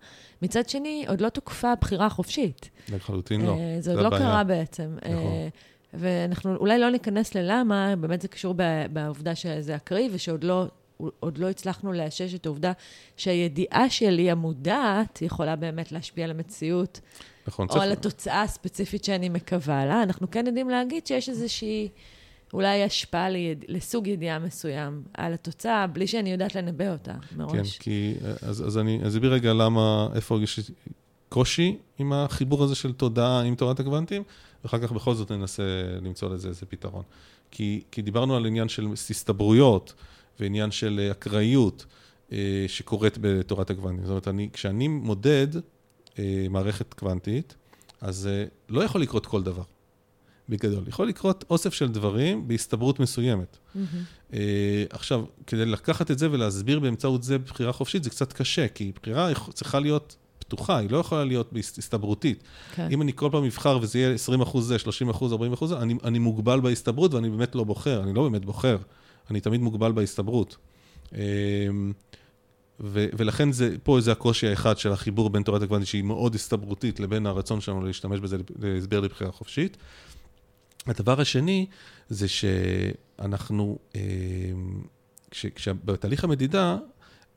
מצד שני, עוד לא תוקפה הבחירה החופשית. לחלוטין לא. זה עוד לא קרה בעצם. נכון. ואנחנו אולי לא ניכנס ללמה, באמת זה קשור בעובדה שזה אקראי, ושעוד לא, לא הצלחנו לאשש את העובדה שהידיעה שלי, המודעת, יכולה באמת להשפיע על המציאות. נכון, או צריך... על התוצאה הספציפית שאני מקווה לה. אנחנו כן יודעים להגיד שיש איזושהי, אולי השפעה ליד... לסוג ידיעה מסוים על התוצאה, בלי שאני יודעת לנבא אותה מראש. כן, כי... אז, אז אני אסביר רגע למה, איפה יש קושי עם החיבור הזה של תודעה עם תורת הקוונטים. ואחר כך בכל זאת ננסה למצוא לזה איזה פתרון. כי, כי דיברנו על עניין של הסתברויות ועניין של אה, אקראיות אה, שקורית בתורת הקוונטים. זאת אומרת, אני, כשאני מודד מערכת קוונטית, אז אה, לא יכול לקרות כל דבר, בגדול. יכול לקרות אוסף של דברים בהסתברות מסוימת. Mm-hmm. אה, עכשיו, כדי לקחת את זה ולהסביר באמצעות זה בחירה חופשית, זה קצת קשה, כי בחירה צריכה להיות פתוחה, היא לא יכולה להיות הסתברותית. כן. אם אני כל פעם אבחר וזה יהיה 20 אחוז זה, 30 אחוז, 40 אחוז, אני, אני מוגבל בהסתברות ואני באמת לא בוחר, אני לא באמת בוחר, אני תמיד מוגבל בהסתברות. ו, ולכן זה, פה זה הקושי האחד של החיבור בין תורת הקוונטית שהיא מאוד הסתברותית לבין הרצון שלנו להשתמש בזה להסבר לבחירה חופשית. הדבר השני זה שאנחנו, אמ, כש, כשבתהליך המדידה,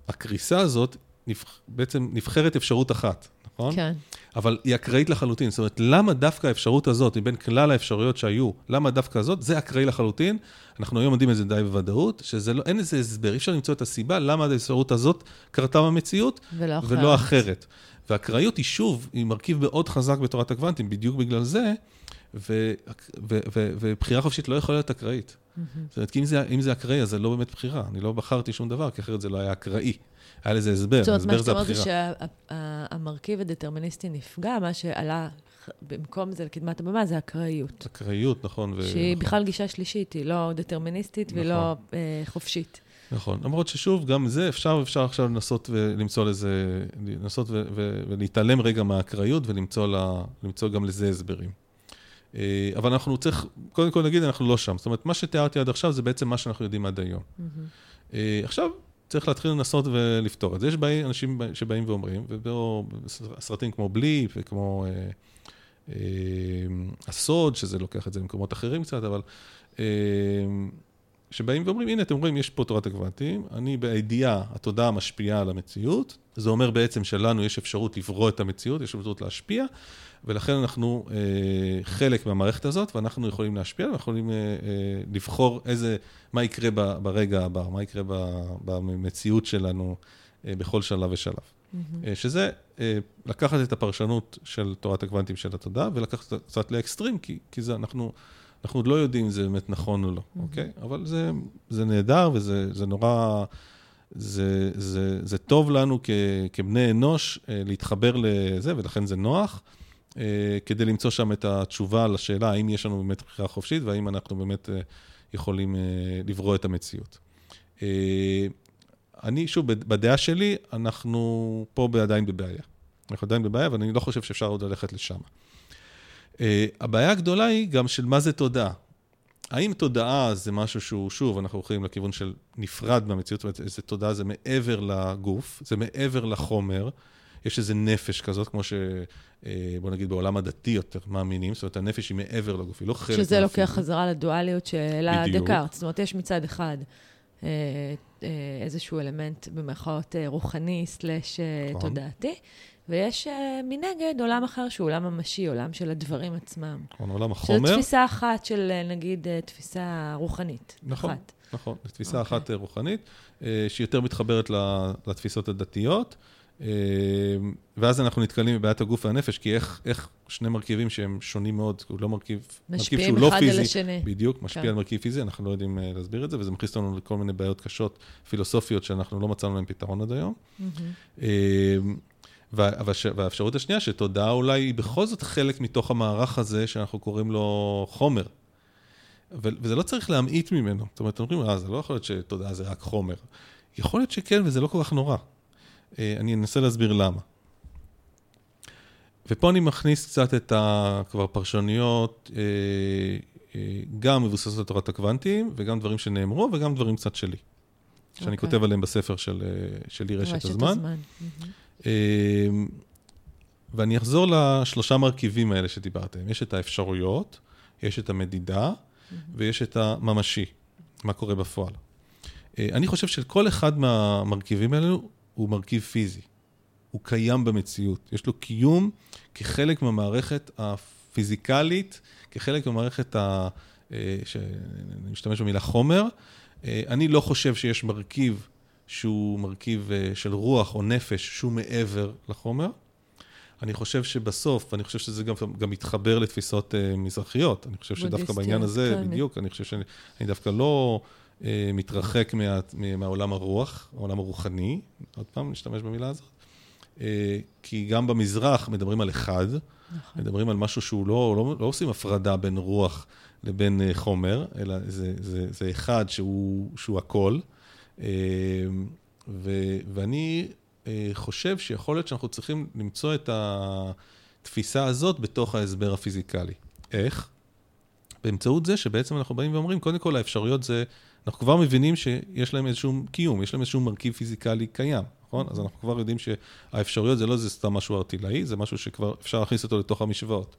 הקריסה הזאת נבח... בעצם נבחרת אפשרות אחת, נכון? כן. אבל היא אקראית לחלוטין. זאת אומרת, למה דווקא האפשרות הזאת, מבין כלל האפשרויות שהיו, למה דווקא הזאת, זה אקראי לחלוטין. אנחנו היום יודעים את זה די בוודאות, שאין איזה הסבר, אי אפשר למצוא את הסיבה למה האפשרות הזאת קרתה במציאות, ולא אחרת. ולא אחרת. ואקראיות היא שוב, היא מרכיב מאוד חזק בתורת הקוונטים, בדיוק בגלל זה, ובחירה חופשית לא יכולה להיות אקראית. זאת אומרת, כי אם זה, אם זה אקראי, אז זה לא באמת בחירה. אני לא בחרתי שום דבר, כי אחרת זה לא היה אקראי. היה לזה הסבר, הסבר זה הבחירה. זאת אומרת, מה שאתה אומר זה שהמרכיב הדטרמיניסטי נפגע, מה שעלה במקום זה לקדמת הבמה זה אקראיות. אקראיות, נכון. ו... שהיא בכלל גישה שלישית, היא לא דטרמיניסטית נכון. ולא אה, חופשית. נכון, למרות ששוב, גם זה אפשר, אפשר עכשיו לנסות ולמצוא לזה, לנסות ו- ו- ולהתעלם רגע מהאקראיות ולמצוא לה, גם לזה הסברים. אה, אבל אנחנו צריך, קודם כל נגיד, אנחנו לא שם. זאת אומרת, מה שתיארתי עד עכשיו זה בעצם מה שאנחנו יודעים עד היום. Mm-hmm. עכשיו, צריך להתחיל לנסות ולפתור את זה. יש בא, אנשים שבאים ואומרים, ובסרטים כמו בליפ וכמו אה, אה, הסוד, שזה לוקח את זה למקומות אחרים קצת, אבל אה, שבאים ואומרים, הנה, אתם רואים, יש פה תורת הקוונטים, אני בידיעה, התודעה משפיעה על המציאות, זה אומר בעצם שלנו יש אפשרות לברוא את המציאות, יש אפשרות להשפיע, ולכן אנחנו אה, חלק מהמערכת הזאת, ואנחנו יכולים להשפיע, ואנחנו יכולים אה, אה, לבחור איזה, מה יקרה ב, ברגע הבא, מה יקרה ב, במציאות שלנו אה, בכל שלב ושלב. Mm-hmm. אה, שזה אה, לקחת את הפרשנות של תורת הקוונטים של התודעה, ולקחת קצת לאקסטרים, כי, כי זה אנחנו... אנחנו עוד לא יודעים אם זה באמת נכון או לא, mm-hmm. אוקיי? אבל זה, זה נהדר וזה זה נורא, זה, זה, זה טוב לנו כ, כבני אנוש אה, להתחבר לזה, ולכן זה נוח. אה, כדי למצוא שם את התשובה לשאלה האם יש לנו באמת בחירה חופשית והאם אנחנו באמת אה, יכולים לברוא את המציאות. אני, שוב, בדעה שלי, אנחנו פה עדיין בבעיה. אנחנו עדיין בבעיה, אבל אני לא חושב שאפשר עוד ללכת לשם. הבעיה הגדולה היא גם של מה זה תודעה. האם תודעה זה משהו שהוא, שוב, אנחנו הולכים לכיוון של נפרד מהמציאות, זאת אומרת, איזה תודעה זה מעבר לגוף, זה מעבר לחומר, יש איזה נפש כזאת, כמו ש... אה, בוא נגיד בעולם הדתי יותר מאמינים, זאת אומרת, הנפש היא מעבר לגוף, היא לא חלק שזה לוקח חזרה לדואליות שהעלה דקארט. זאת אומרת, יש מצד אחד אה, איזשהו אלמנט במירכאות רוחני סלאש נכון. תודעתי, ויש מנגד עולם אחר שהוא עולם ממשי, עולם של הדברים עצמם. נכון, עולם החומר. שזו תפיסה אחת של, נגיד, תפיסה רוחנית. נכון, אחת. נכון, זו תפיסה okay. אוקיי. אחת רוחנית, שהיא יותר מתחברת לתפיסות הדתיות. אה, ואז אנחנו נתקלים בבעיית הגוף והנפש, כי איך, איך שני מרכיבים שהם שונים מאוד, הוא לא מרכיב, מרכיב שהוא לא פיזי, משפיעים אחד על השני. בדיוק, משפיע כן. על מרכיב פיזי, אנחנו לא יודעים uh, להסביר את זה, וזה מכניס אותנו לכל מיני בעיות קשות, פילוסופיות, שאנחנו לא מצאנו להן פתרון עד היום. Mm-hmm. והאפשרות השנייה, שתודעה אולי היא בכל זאת חלק מתוך המערך הזה, שאנחנו קוראים לו חומר. וזה לא צריך להמעיט ממנו. זאת אומרת, אומרים, אה, זה לא יכול להיות שתודעה זה רק חומר. יכול להיות שכן, וזה לא כל כך נורא. אה, אני אנסה להסביר למה. ופה אני מכניס קצת את כבר פרשנויות, אה, אה, גם מבוססות על תורת הקוונטים, וגם דברים שנאמרו, וגם דברים קצת שלי. שאני okay. אוקיי. כותב עליהם בספר של, שלי רשת, רשת הזמן. הזמן. Mm-hmm. ואני אחזור לשלושה מרכיבים האלה שדיברתם. יש את האפשרויות, יש את המדידה. ויש את הממשי, מה קורה בפועל. אני חושב שכל אחד מהמרכיבים האלו הוא מרכיב פיזי. הוא קיים במציאות. יש לו קיום כחלק מהמערכת הפיזיקלית, כחלק מהמערכת ה... אה, שאני משתמש במילה חומר. אה, אני לא חושב שיש מרכיב שהוא מרכיב אה, של רוח או נפש שהוא מעבר לחומר. אני חושב שבסוף, אני חושב שזה גם, גם מתחבר לתפיסות uh, מזרחיות. אני חושב שדווקא בעניין הזה, כן. בדיוק, אני חושב שאני דווקא לא uh, מתרחק מה, מהעולם הרוח, העולם הרוחני, עוד פעם, נשתמש במילה הזאת, אה, כי גם במזרח מדברים על אחד, נכון. מדברים על משהו שהוא לא, לא, לא עושים הפרדה בין רוח לבין אה, חומר, אלא זה, זה, זה אחד שהוא, שהוא הכל. אה, ו, ואני חושב שיכול להיות שאנחנו צריכים למצוא את התפיסה הזאת בתוך ההסבר הפיזיקלי. איך? באמצעות זה שבעצם אנחנו באים ואומרים, קודם כל האפשרויות זה, אנחנו כבר מבינים שיש להם איזשהו קיום, יש להם איזשהו מרכיב פיזיקלי קיים. נכון? אז אנחנו כבר יודעים שהאפשרויות זה לא איזה סתם משהו ארטילאי, זה משהו שכבר אפשר להכניס אותו לתוך המשוואות.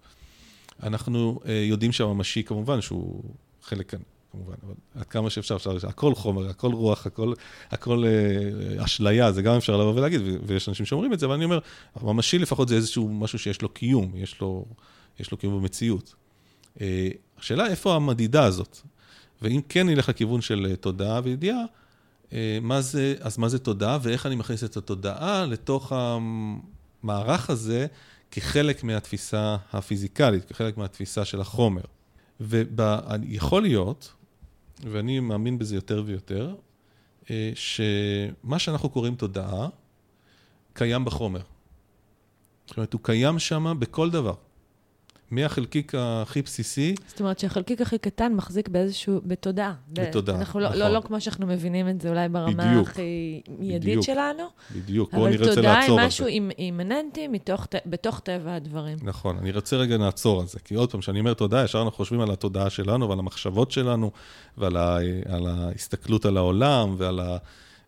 אנחנו uh, יודעים שהממשי כמובן שהוא חלק כמובן, אבל עד כמה שאפשר, אפשר, הכל חומר, הכל רוח, הכל, הכל uh, אשליה, זה גם אפשר לבוא ולהגיד, ויש אנשים שאומרים את זה, אבל אני אומר, הממשי לפחות זה איזשהו משהו שיש לו קיום, יש לו, יש לו קיום במציאות. Uh, השאלה איפה המדידה הזאת, ואם כן נלך לכיוון של תודעה וידיעה, אה, מה זה, אז מה זה תודעה ואיך אני מכניס את התודעה לתוך המערך הזה כחלק מהתפיסה הפיזיקלית, כחלק מהתפיסה של החומר. ויכול להיות, ואני מאמין בזה יותר ויותר, אה, שמה שאנחנו קוראים תודעה, קיים בחומר. זאת אומרת, הוא קיים שם בכל דבר. מהחלקיק הכי בסיסי. זאת אומרת שהחלקיק הכי קטן מחזיק באיזשהו, בתודעה. בתודעה, אנחנו לא, לא, נכון. לא, לא כמו שאנחנו מבינים את זה אולי ברמה בדיוק, הכי מיידית שלנו. בדיוק, בואו נרצה לעצור על זה. אבל תודעה היא משהו אימננטי מתוך, בתוך טבע הדברים. נכון, אני רוצה רגע לעצור על זה, כי עוד פעם, כשאני אומר תודעה, ישר אנחנו חושבים על התודעה שלנו ועל המחשבות שלנו, ועל ה, על ההסתכלות על העולם ועל המוח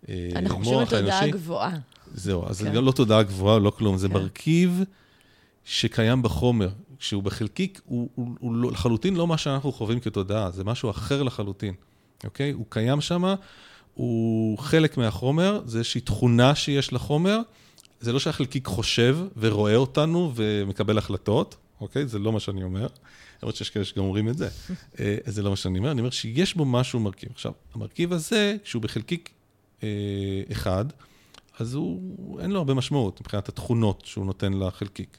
האנושי. אנחנו חושבים על תודעה גבוהה. זהו, אז כן. זה לא תודעה גבוהה, לא כלום, זה כן. מרכיב שקיים בחומר. כשהוא בחלקיק, הוא, הוא, הוא לא, לחלוטין לא מה שאנחנו חווים כתודעה, זה משהו אחר לחלוטין, אוקיי? הוא קיים שם, הוא חלק מהחומר, זה איזושהי תכונה שיש לחומר. זה לא שהחלקיק חושב ורואה אותנו ומקבל החלטות, אוקיי? זה לא מה שאני אומר. למרות שיש כאלה שגם אומרים את זה. אה, זה לא מה שאני אומר, אני אומר שיש בו משהו מרכיב. עכשיו, המרכיב הזה, כשהוא בחלקיק אה, אחד, אז הוא, אין לו הרבה משמעות מבחינת התכונות שהוא נותן לחלקיק.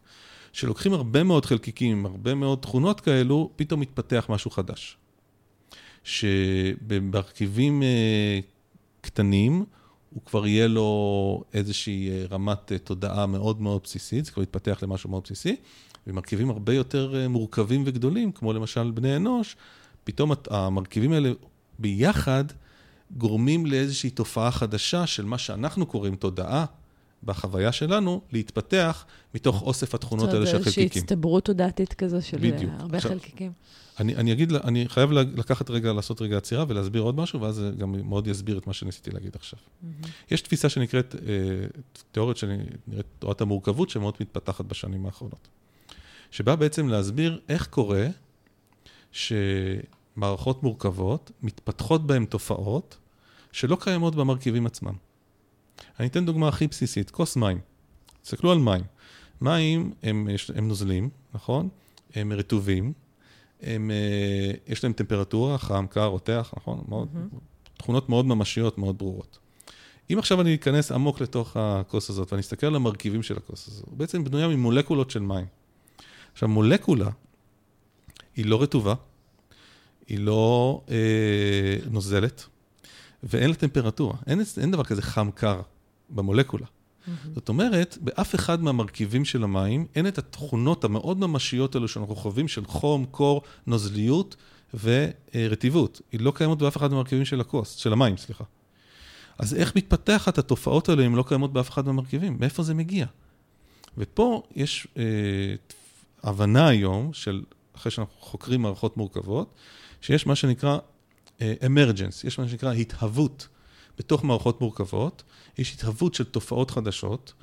שלוקחים הרבה מאוד חלקיקים, הרבה מאוד תכונות כאלו, פתאום מתפתח משהו חדש. שבמרכיבים אה, קטנים, הוא כבר יהיה לו איזושהי אה, רמת אה, תודעה מאוד מאוד בסיסית, זה כבר יתפתח למשהו מאוד בסיסי, ומרכיבים הרבה יותר מורכבים וגדולים, כמו למשל בני אנוש, פתאום המרכיבים האלה ביחד גורמים לאיזושהי תופעה חדשה של מה שאנחנו קוראים תודעה, בחוויה שלנו, להתפתח מתוך אוסף התכונות האלה של חלקיקים. זאת אומרת, איזושהי הצטברות תודעתית כזו של בדיוק. הרבה עכשיו, חלקיקים. אני, אני אגיד, אני חייב לקחת רגע, לעשות רגע עצירה ולהסביר עוד משהו, ואז זה גם מאוד יסביר את מה שניסיתי להגיד עכשיו. Mm-hmm. יש תפיסה שנקראת, אה, תיאוריות שנראית תורת המורכבות, שמאוד מתפתחת בשנים האחרונות. שבאה בעצם להסביר איך קורה שמערכות מורכבות, מתפתחות בהן תופעות שלא קיימות במרכיבים עצמם. אני אתן דוגמה הכי בסיסית, כוס מים. תסתכלו על מים. מים הם, הם נוזלים, נכון? הם רטובים, הם, אה, יש להם טמפרטורה, חם, קר, רותח, נכון? מאוד, mm-hmm. תכונות מאוד ממשיות, מאוד ברורות. אם עכשיו אני אכנס עמוק לתוך הכוס הזאת ואני אסתכל על המרכיבים של הכוס הזאת, היא בעצם בנויה ממולקולות של מים. עכשיו, מולקולה היא לא רטובה, היא לא אה, נוזלת, ואין לה טמפרטורה. אין, אין דבר כזה חם-קר. במולקולה. Mm-hmm. זאת אומרת, באף אחד מהמרכיבים של המים אין את התכונות המאוד ממשיות האלו שאנחנו חווים של חום, קור, נוזליות ורטיבות. היא לא קיימת באף אחד מהמרכיבים של הכוס, של המים, סליחה. אז איך מתפתחת התופעות האלה אם לא קיימות באף אחד מהמרכיבים? מאיפה זה מגיע? ופה יש אה, הבנה היום, של, אחרי שאנחנו חוקרים מערכות מורכבות, שיש מה שנקרא אה, emergence, יש מה שנקרא התהוות בתוך מערכות מורכבות, יש התהוות של תופעות חדשות.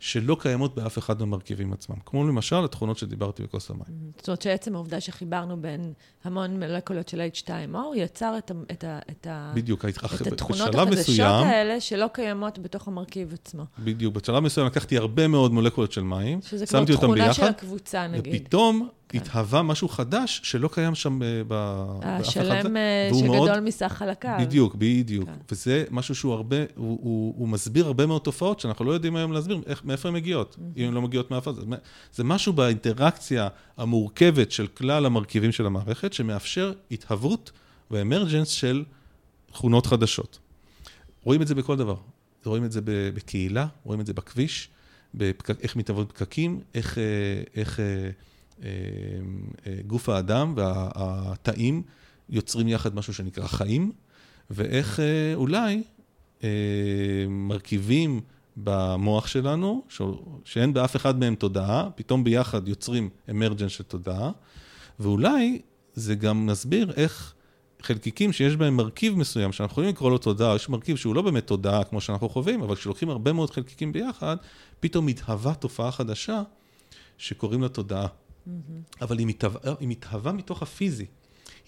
שלא קיימות באף אחד מהמרכיבים עצמם. כמו למשל התכונות שדיברתי בכוס המים. זאת אומרת שעצם העובדה שחיברנו בין המון מולקולות של H2O, יצר את, את, את, בדיוק, את התכונות החדשות מסוים, האלה שלא קיימות בתוך המרכיב עצמו. בדיוק, בשלב מסוים לקחתי הרבה מאוד מולקולות של מים, שמתי אותם ביחד. שזה כמו תכונה של הקבוצה, נגיד. ופתאום. התהווה משהו חדש שלא קיים שם באף אחד. השלם אה, שגדול מאוד, מסך חלקיו. בדיוק, בדיוק. כן. וזה משהו שהוא הרבה, הוא, הוא, הוא מסביר הרבה מאוד תופעות שאנחנו לא יודעים היום להסביר איך, מאיפה הן מגיעות, mm-hmm. אם הן לא מגיעות מאף אחד. זה משהו באינטראקציה המורכבת של כלל המרכיבים של המערכת, שמאפשר התהוות ואמרג'נס של תכונות חדשות. רואים את זה בכל דבר. רואים את זה בקהילה, רואים את זה בכביש, בפק... איך מתהוות פקקים, איך... אה, איך אה, אה, גוף האדם והתאים יוצרים יחד משהו שנקרא חיים, ואיך אה, אולי מרכיבים במוח שלנו, שאין באף אחד מהם תודעה, פתאום ביחד יוצרים אמרג'נס של תודעה, ואולי זה גם נסביר איך חלקיקים שיש בהם מרכיב מסוים, שאנחנו יכולים לקרוא לו תודעה, יש מרכיב שהוא לא באמת תודעה כמו שאנחנו חווים, אבל כשלוקחים הרבה מאוד חלקיקים ביחד, פתאום מתהווה תופעה חדשה שקוראים לה תודעה. אבל היא מתהווה, היא מתהווה מתוך הפיזי.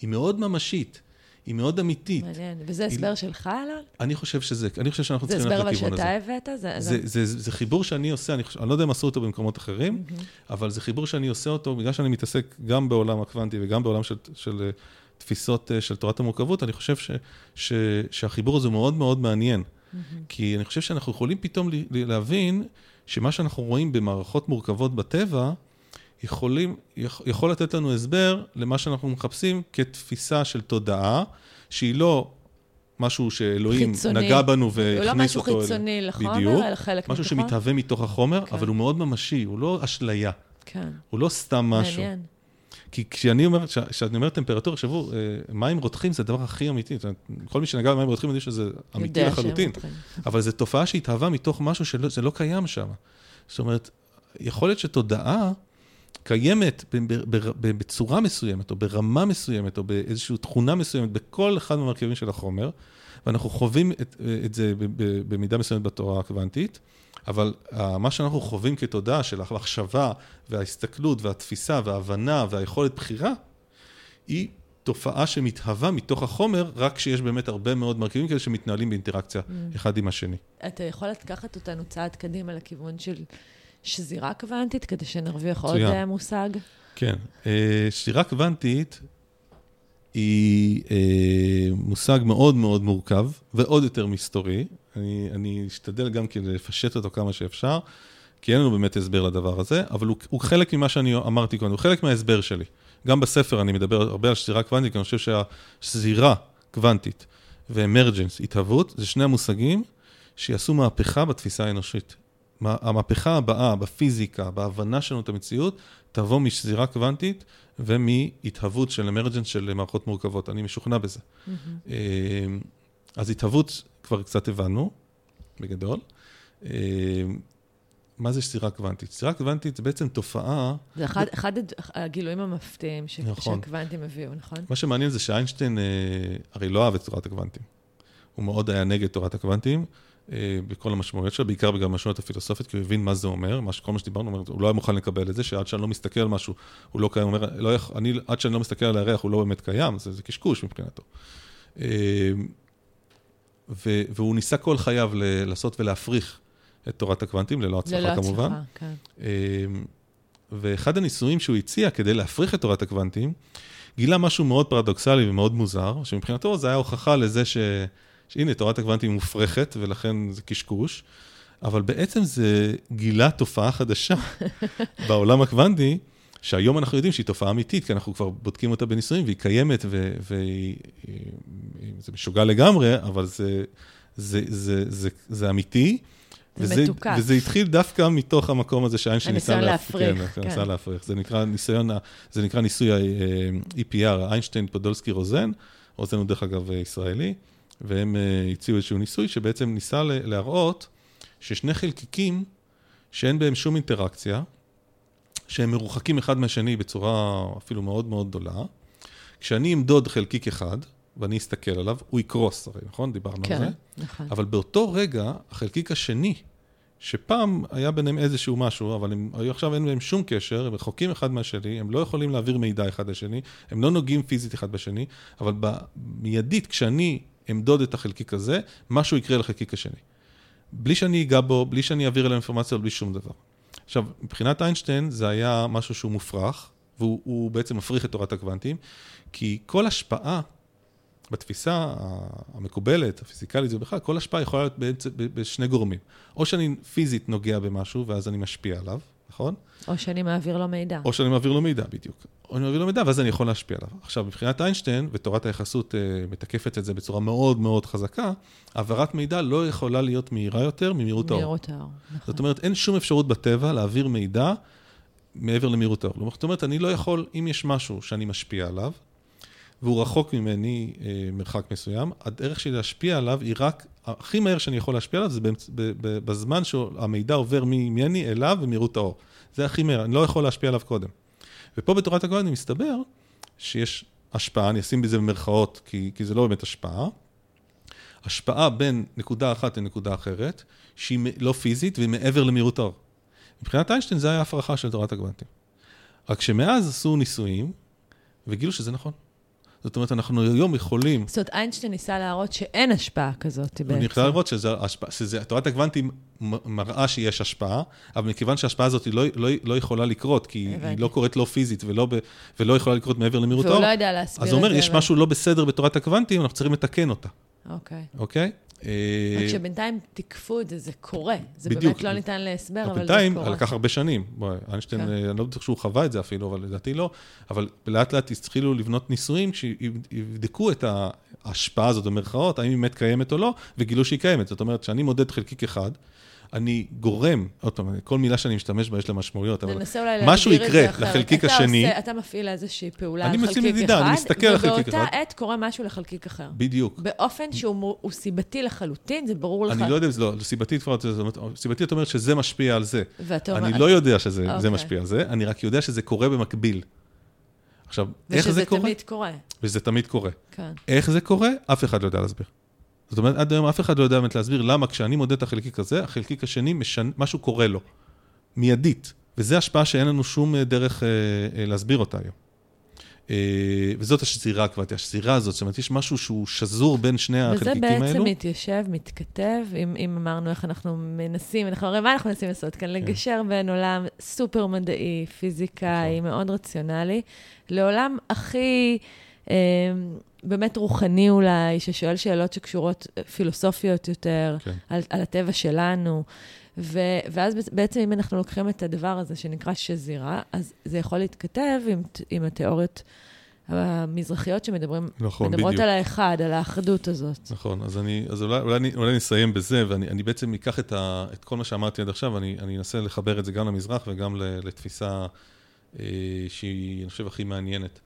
היא מאוד ממשית, היא מאוד אמיתית. מעניין. וזה הסבר היא... שלך, אלון? אני חושב שזה, אני חושב שאנחנו צריכים ללכת לכיוון הזה. זה הסבר אבל שאתה הבאת? זה, זה, זה, זה, זה חיבור שאני עושה, אני, חושב, אני לא יודע אם עשו אותו במקומות אחרים, mm-hmm. אבל זה חיבור שאני עושה אותו, בגלל שאני מתעסק גם בעולם הקוונטי וגם בעולם של, של, של תפיסות אה, של תורת המורכבות, אני חושב ש, ש, שהחיבור הזה מאוד מאוד מעניין. Mm-hmm. כי אני חושב שאנחנו יכולים פתאום להבין שמה שאנחנו רואים במערכות מורכבות בטבע, יכולים, יכול לתת לנו הסבר למה שאנחנו מחפשים כתפיסה של תודעה, שהיא לא משהו שאלוהים חיצוני. נגע בנו והכניס אותו... הוא לא משהו חיצוני אל... לחומר, בדיוק, אלא חלק מתוכו. משהו שמתהווה מתוך החומר, כן. אבל הוא מאוד ממשי, הוא לא אשליה. כן. הוא לא סתם משהו. מעניין. כי כשאני אומר, כשאני אומר טמפרטורה, שבו, אה, מים רותחים זה הדבר הכי אמיתי. כל מי שנגע במים רותחים יודע שזה אמיתי לחלוטין. אבל זו תופעה שהתהווה מתוך משהו שזה לא קיים שם. זאת אומרת, יכול להיות שתודעה... קיימת בצורה מסוימת, או ברמה מסוימת, או באיזושהי תכונה מסוימת, בכל אחד מהמרכיבים של החומר, ואנחנו חווים את, את זה במידה מסוימת בתורה הקוונטית, אבל מה שאנחנו חווים כתודעה של המחשבה וההסתכלות והתפיסה וההבנה והיכולת בחירה, היא תופעה שמתהווה מתוך החומר, רק כשיש באמת הרבה מאוד מרכיבים כאלה שמתנהלים באינטראקציה mm. אחד עם השני. אתה יכול לקחת אותנו צעד קדימה לכיוון של שזירה קוונטית, כדי שנרוויח עוד אה, מושג? כן. אה, שזירה קוונטית היא אה, מושג מאוד מאוד מורכב, ועוד יותר מסתורי. אני, אני אשתדל גם כן לפשט אותו כמה שאפשר, כי אין לנו באמת הסבר לדבר הזה, אבל הוא, הוא חלק ממה שאני אמרתי קודם, הוא חלק מההסבר שלי. גם בספר אני מדבר הרבה על שזירה קוונטית, כי אני חושב שהשזירה קוונטית ואמרג'נס, התהוות, זה שני המושגים שיעשו מהפכה בתפיסה האנושית. המהפכה הבאה בפיזיקה, בהבנה שלנו את המציאות, תבוא משזירה קוונטית ומהתהוות של אמרג'נס של מערכות מורכבות. אני משוכנע בזה. Mm-hmm. אז התהוות כבר קצת הבנו, בגדול. אמ, מה זה שזירה קוונטית? שזירה קוונטית זה בעצם תופעה... זה אחד, אחד הגילויים המפתיעים ש... נכון. שהקוונטים הביאו, נכון? מה שמעניין זה שאיינשטיין אה, הרי לא אהב את תורת הקוונטים. הוא מאוד היה נגד תורת הקוונטים. אה, בכל המשמעויות שלו, בעיקר בגלל המשמעות הפילוסופית, כי הוא הבין מה זה אומר, מה, כל מה שדיברנו, הוא לא היה מוכן לקבל את זה, שעד שאני לא מסתכל על משהו, הוא לא קיים, הוא אומר, לא, אני, עד שאני לא מסתכל על הירח, הוא לא באמת קיים, זה, זה קשקוש מבחינתו. אה, ו, והוא ניסה כל חייו ל, לעשות ולהפריך את תורת הקוונטים, ללא הצלחה ללא כמובן. ללא הצלחה, כן. אה, ואחד הניסויים שהוא הציע כדי להפריך את תורת הקוונטים, גילה משהו מאוד פרדוקסלי ומאוד מוזר, שמבחינתו זה היה הוכחה לזה ש... שהנה, תורת הקוונטים מופרכת, ולכן זה קשקוש, אבל בעצם זה גילה תופעה חדשה בעולם הקוונטי, שהיום אנחנו יודעים שהיא תופעה אמיתית, כי אנחנו כבר בודקים אותה בניסויים, והיא קיימת, וזה משוגע לגמרי, אבל זה, זה, זה, זה, זה אמיתי. זה וזה, מתוקף. וזה התחיל דווקא מתוך המקום הזה שאיינשטיין ניסה להפריך. כן, כן. ניסה להפריך. זה נקרא ניסיון, זה נקרא ניסוי ה-EPR, איינשטיין, פודולסקי, רוזן. רוזן הוא דרך אגב ישראלי. והם uh, הציעו איזשהו ניסוי שבעצם ניסה להראות ששני חלקיקים שאין בהם שום אינטראקציה, שהם מרוחקים אחד מהשני בצורה אפילו מאוד מאוד גדולה. כשאני אמדוד חלקיק אחד, ואני אסתכל עליו, הוא יקרוס הרי, נכון? דיברנו כן, על זה. נכון. אבל באותו רגע, החלקיק השני, שפעם היה ביניהם איזשהו משהו, אבל הם, עכשיו אין בהם שום קשר, הם רחוקים אחד מהשני, הם לא יכולים להעביר מידע אחד לשני, הם לא נוגעים פיזית אחד בשני, אבל במיידית, כשאני אמדוד את החלקיק הזה, משהו יקרה לחלקיק השני. בלי שאני אגע בו, בלי שאני אעביר אליו אינפורמציה, בלי שום דבר. עכשיו, מבחינת איינשטיין זה היה משהו שהוא מופרך, והוא בעצם מפריך את תורת הקוונטים, כי כל השפעה בתפיסה המקובלת, הפיזיקלית, זה בכלל, כל השפעה יכולה להיות בעצם בשני גורמים. או שאני פיזית נוגע במשהו, ואז אני משפיע עליו, נכון? או שאני מעביר לו מידע. או שאני מעביר לו מידע, בדיוק. אני מעביר לו מידע, ואז אני יכול להשפיע עליו. עכשיו, מבחינת איינשטיין, ותורת היחסות uh, מתקפת את זה בצורה מאוד מאוד חזקה, העברת מידע לא יכולה להיות מהירה יותר ממהירות האור. מהירות האור, נכון. זאת אומרת, אין שום אפשרות בטבע להעביר מידע מעבר למהירות האור. זאת אומרת, אני לא יכול, אם יש משהו שאני משפיע עליו, והוא רחוק ממני אה, מרחק מסוים, הדרך שלי להשפיע עליו היא רק, הכי מהר שאני יכול להשפיע עליו זה באמצ, בזמן שהמידע עובר ממני אליו ומהירות האור. זה הכי מהר, אני לא יכול להשפיע עליו קודם. ופה בתורת הגוונים מסתבר שיש השפעה, אני אשים בזה במרכאות, כי, כי זה לא באמת השפעה, השפעה בין נקודה אחת לנקודה אחרת, שהיא לא פיזית והיא מעבר למהירות האור. מבחינת איינשטיין זה היה הפרחה של תורת הגוונטים. רק שמאז עשו ניסויים, וגילו שזה נכון. זאת אומרת, אנחנו היום יכולים... זאת אומרת, איינשטיין ניסה להראות שאין השפעה כזאת בעצם. הוא ניסה להראות שזה, שזה, תורת הקוונטים מראה שיש השפעה, אבל מכיוון שההשפעה הזאת לא, לא, לא יכולה לקרות, כי הבנתי. היא לא קורית לא פיזית ולא, ב, ולא יכולה לקרות מעבר למהירות האור, והוא לא יודע להסביר את זה. אז הוא אומר, יש אבל... משהו לא בסדר בתורת הקוונטים, אנחנו צריכים לתקן אותה. אוקיי. אוקיי? רק אה, שבינתיים תיקפו את זה, זה קורה. זה בדיוק. באמת לא ניתן להסבר, אבל זה קורה. בינתיים, לקח הרבה שנים. איינשטיין, כן. אה, אני לא בטוח שהוא חווה את זה אפילו, אבל לדעתי לא. אבל לאט לאט התחילו לבנות ניסויים שיבדקו את ההשפעה הזאת במרכאות, האם היא באמת קיימת או לא, וגילו שהיא קיימת. זאת אומרת, כשאני מודד חלקיק אחד, אני גורם, עוד פעם, כל מילה שאני משתמש בה יש לה משמעויות, אבל משהו יקרה לחלקיק אתה השני. עושה, אתה מפעיל איזושהי פעולה על חלקיק אחד, מדידה, אני מסתכל על חלקיק אחד. ובאותה עת קורה משהו לחלקיק אחר. בדיוק. באופן שהוא סיבתי לחלוטין, זה ברור לך. אני לא יודע אם זה לא, סיבתי כבר, סיבתי את אומרת שזה משפיע על זה. ואתה אומר... אני לא יודע שזה אוקיי. משפיע על זה, אני רק יודע שזה קורה במקביל. עכשיו, איך זה קורה? ושזה תמיד קורה. וזה תמיד קורה. כן. איך זה קורה? אף אחד לא יודע להסביר. זאת אומרת, עד היום אף אחד לא יודע באמת להסביר למה כשאני מודד את החלקיק הזה, החלקיק השני, משנ... משהו קורה לו, מיידית. וזו השפעה שאין לנו שום אה, דרך אה, אה, להסביר אותה היום. אה, וזאת השזירה כבר, השזירה הזאת, זאת אומרת, יש משהו שהוא שזור בין שני החלקיקים האלו. וזה בעצם מתיישב, מתכתב, אם, אם אמרנו איך אנחנו מנסים, אנחנו הרי מה אנחנו מנסים לעשות כאן? כן. לגשר בין עולם סופר מדעי, פיזיקאי, נכון. מאוד רציונלי, לעולם הכי... אה, באמת רוחני אולי, ששואל שאלות שקשורות אה, פילוסופיות יותר, כן. על, על הטבע שלנו. ו, ואז בעצם אם אנחנו לוקחים את הדבר הזה שנקרא שזירה, אז זה יכול להתכתב עם, עם התיאוריות המזרחיות שמדברים, נכון, מדברות בדיוק. על האחד, על האחדות הזאת. נכון, אז, אני, אז אולי, אולי, אולי נסיים בזה, ואני אני בעצם אקח את, ה, את כל מה שאמרתי עד עכשיו, אני, אני אנסה לחבר את זה גם למזרח וגם לתפיסה אה, שהיא, אני חושב, הכי מעניינת.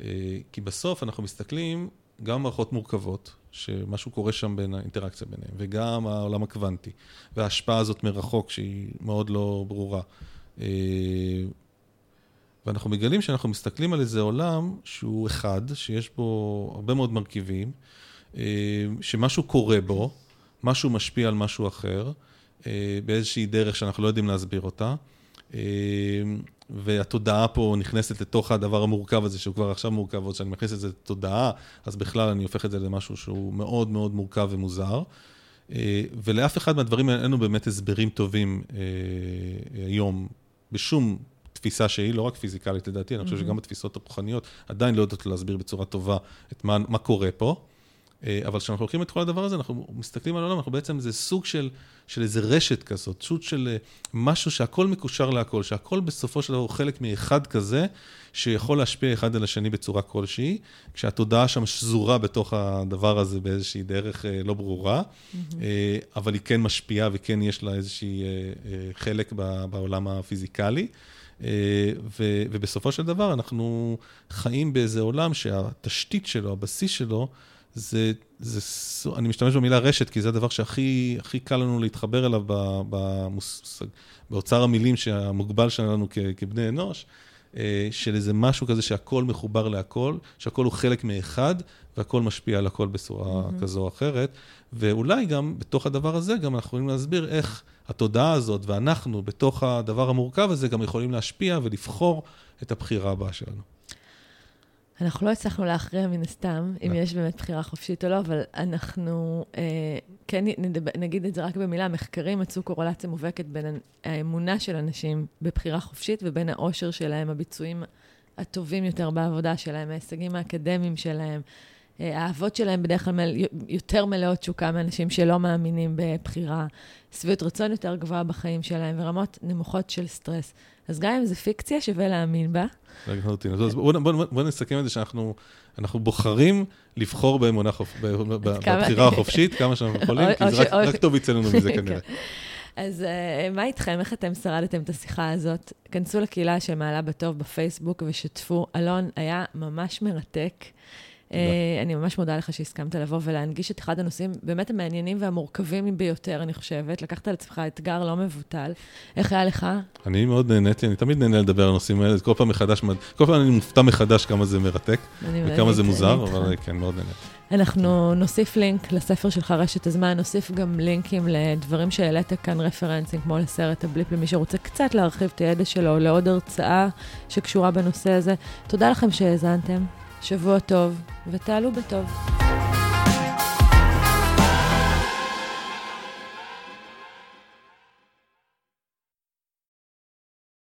אה, כי בסוף אנחנו מסתכלים גם מערכות מורכבות, שמשהו קורה שם בין האינטראקציה ביניהם, וגם העולם הקוונטי, וההשפעה הזאת מרחוק שהיא מאוד לא ברורה. אה, ואנחנו מגלים שאנחנו מסתכלים על איזה עולם שהוא אחד, שיש בו הרבה מאוד מרכיבים, אה, שמשהו קורה בו, משהו משפיע על משהו אחר, באיזושהי דרך שאנחנו לא יודעים להסביר אותה. והתודעה פה נכנסת לתוך הדבר המורכב הזה, שהוא כבר עכשיו מורכב, עוד שאני מכניס את זה לתודעה, אז בכלל אני הופך את זה למשהו שהוא מאוד מאוד מורכב ומוזר. אה, ולאף אחד מהדברים האלה אין לנו באמת הסברים טובים אה, היום, בשום תפיסה שהיא, לא רק פיזיקלית לדעתי, אני חושב שגם בתפיסות הרוחניות עדיין לא יודעות להסביר בצורה טובה את מה, מה קורה פה. אה, אבל כשאנחנו לוקחים את כל הדבר הזה, אנחנו מסתכלים על העולם, אנחנו בעצם, זה סוג של, של איזה רשת כזאת, סוג של אה, משהו שהכל מקושר להכל, שהכל בסופו של דבר הוא חלק מאחד כזה, שיכול להשפיע אחד על השני בצורה כלשהי, כשהתודעה שם שזורה בתוך הדבר הזה באיזושהי דרך אה, לא ברורה, mm-hmm. אבל היא כן משפיעה וכן יש לה איזושהי חלק בעולם הפיזיקלי. ו, ובסופו של דבר אנחנו חיים באיזה עולם שהתשתית שלו, הבסיס שלו, זה, זה, אני משתמש במילה רשת, כי זה הדבר שהכי קל לנו להתחבר אליו במושג, באוצר המילים המוגבל שלנו כ, כבני אנוש, אה, של איזה משהו כזה שהכל מחובר להכל, שהכל הוא חלק מאחד, והכל משפיע על הכל בצורה mm-hmm. כזו או אחרת. ואולי גם בתוך הדבר הזה, גם אנחנו יכולים להסביר איך התודעה הזאת ואנחנו בתוך הדבר המורכב הזה גם יכולים להשפיע ולבחור את הבחירה הבאה שלנו. אנחנו לא הצלחנו להכריע מן הסתם, אם לא. יש באמת בחירה חופשית או לא, אבל אנחנו אה, כן נדבר, נגיד את זה רק במילה, מחקרים מצאו קורלציה מובהקת בין האמונה של אנשים בבחירה חופשית ובין האושר שלהם, הביצועים הטובים יותר בעבודה שלהם, ההישגים האקדמיים שלהם. אה, האהבות שלהם בדרך כלל מל, יותר מלאות תשוקה מאנשים שלא מאמינים בבחירה, שביעות רצון יותר גבוהה בחיים שלהם ורמות נמוכות של סטרס. אז גם אם זו פיקציה, שווה להאמין בה. לחלוטין. אז בואו בוא, בוא, בוא נסכם את זה שאנחנו בוחרים לבחור באמונה. בבחירה החופשית כמה שאנחנו יכולים, כי זה רק, טוב יצא לנו מזה כנראה. כן. אז uh, מה איתכם? איך אתם שרדתם את השיחה הזאת? כנסו לקהילה שמעלה בטוב בפייסבוק ושתפו. אלון, היה ממש מרתק. אה, אני ממש מודה לך שהסכמת לבוא ולהנגיש את אחד הנושאים באמת המעניינים והמורכבים ביותר, אני חושבת. לקחת על עצמך אתגר לא מבוטל. איך היה לך? אני מאוד נהניתי, אני תמיד נהנה לדבר על הנושאים האלה, כל פעם מחדש, כל פעם אני מופתע מחדש כמה זה מרתק, וכמה זה מוזר, אבל כן, מאוד נהניתי. אנחנו נוסיף לינק לספר שלך, רשת הזמן, נוסיף גם לינקים לדברים שהעלית כאן, רפרנסים, כמו לסרט הבליפ, למי שרוצה קצת להרחיב את הידע שלו, לעוד הרצאה שקשורה בנושא הזה. תודה לכם שהאזנתם. שבוע טוב, ותעלו בטוב.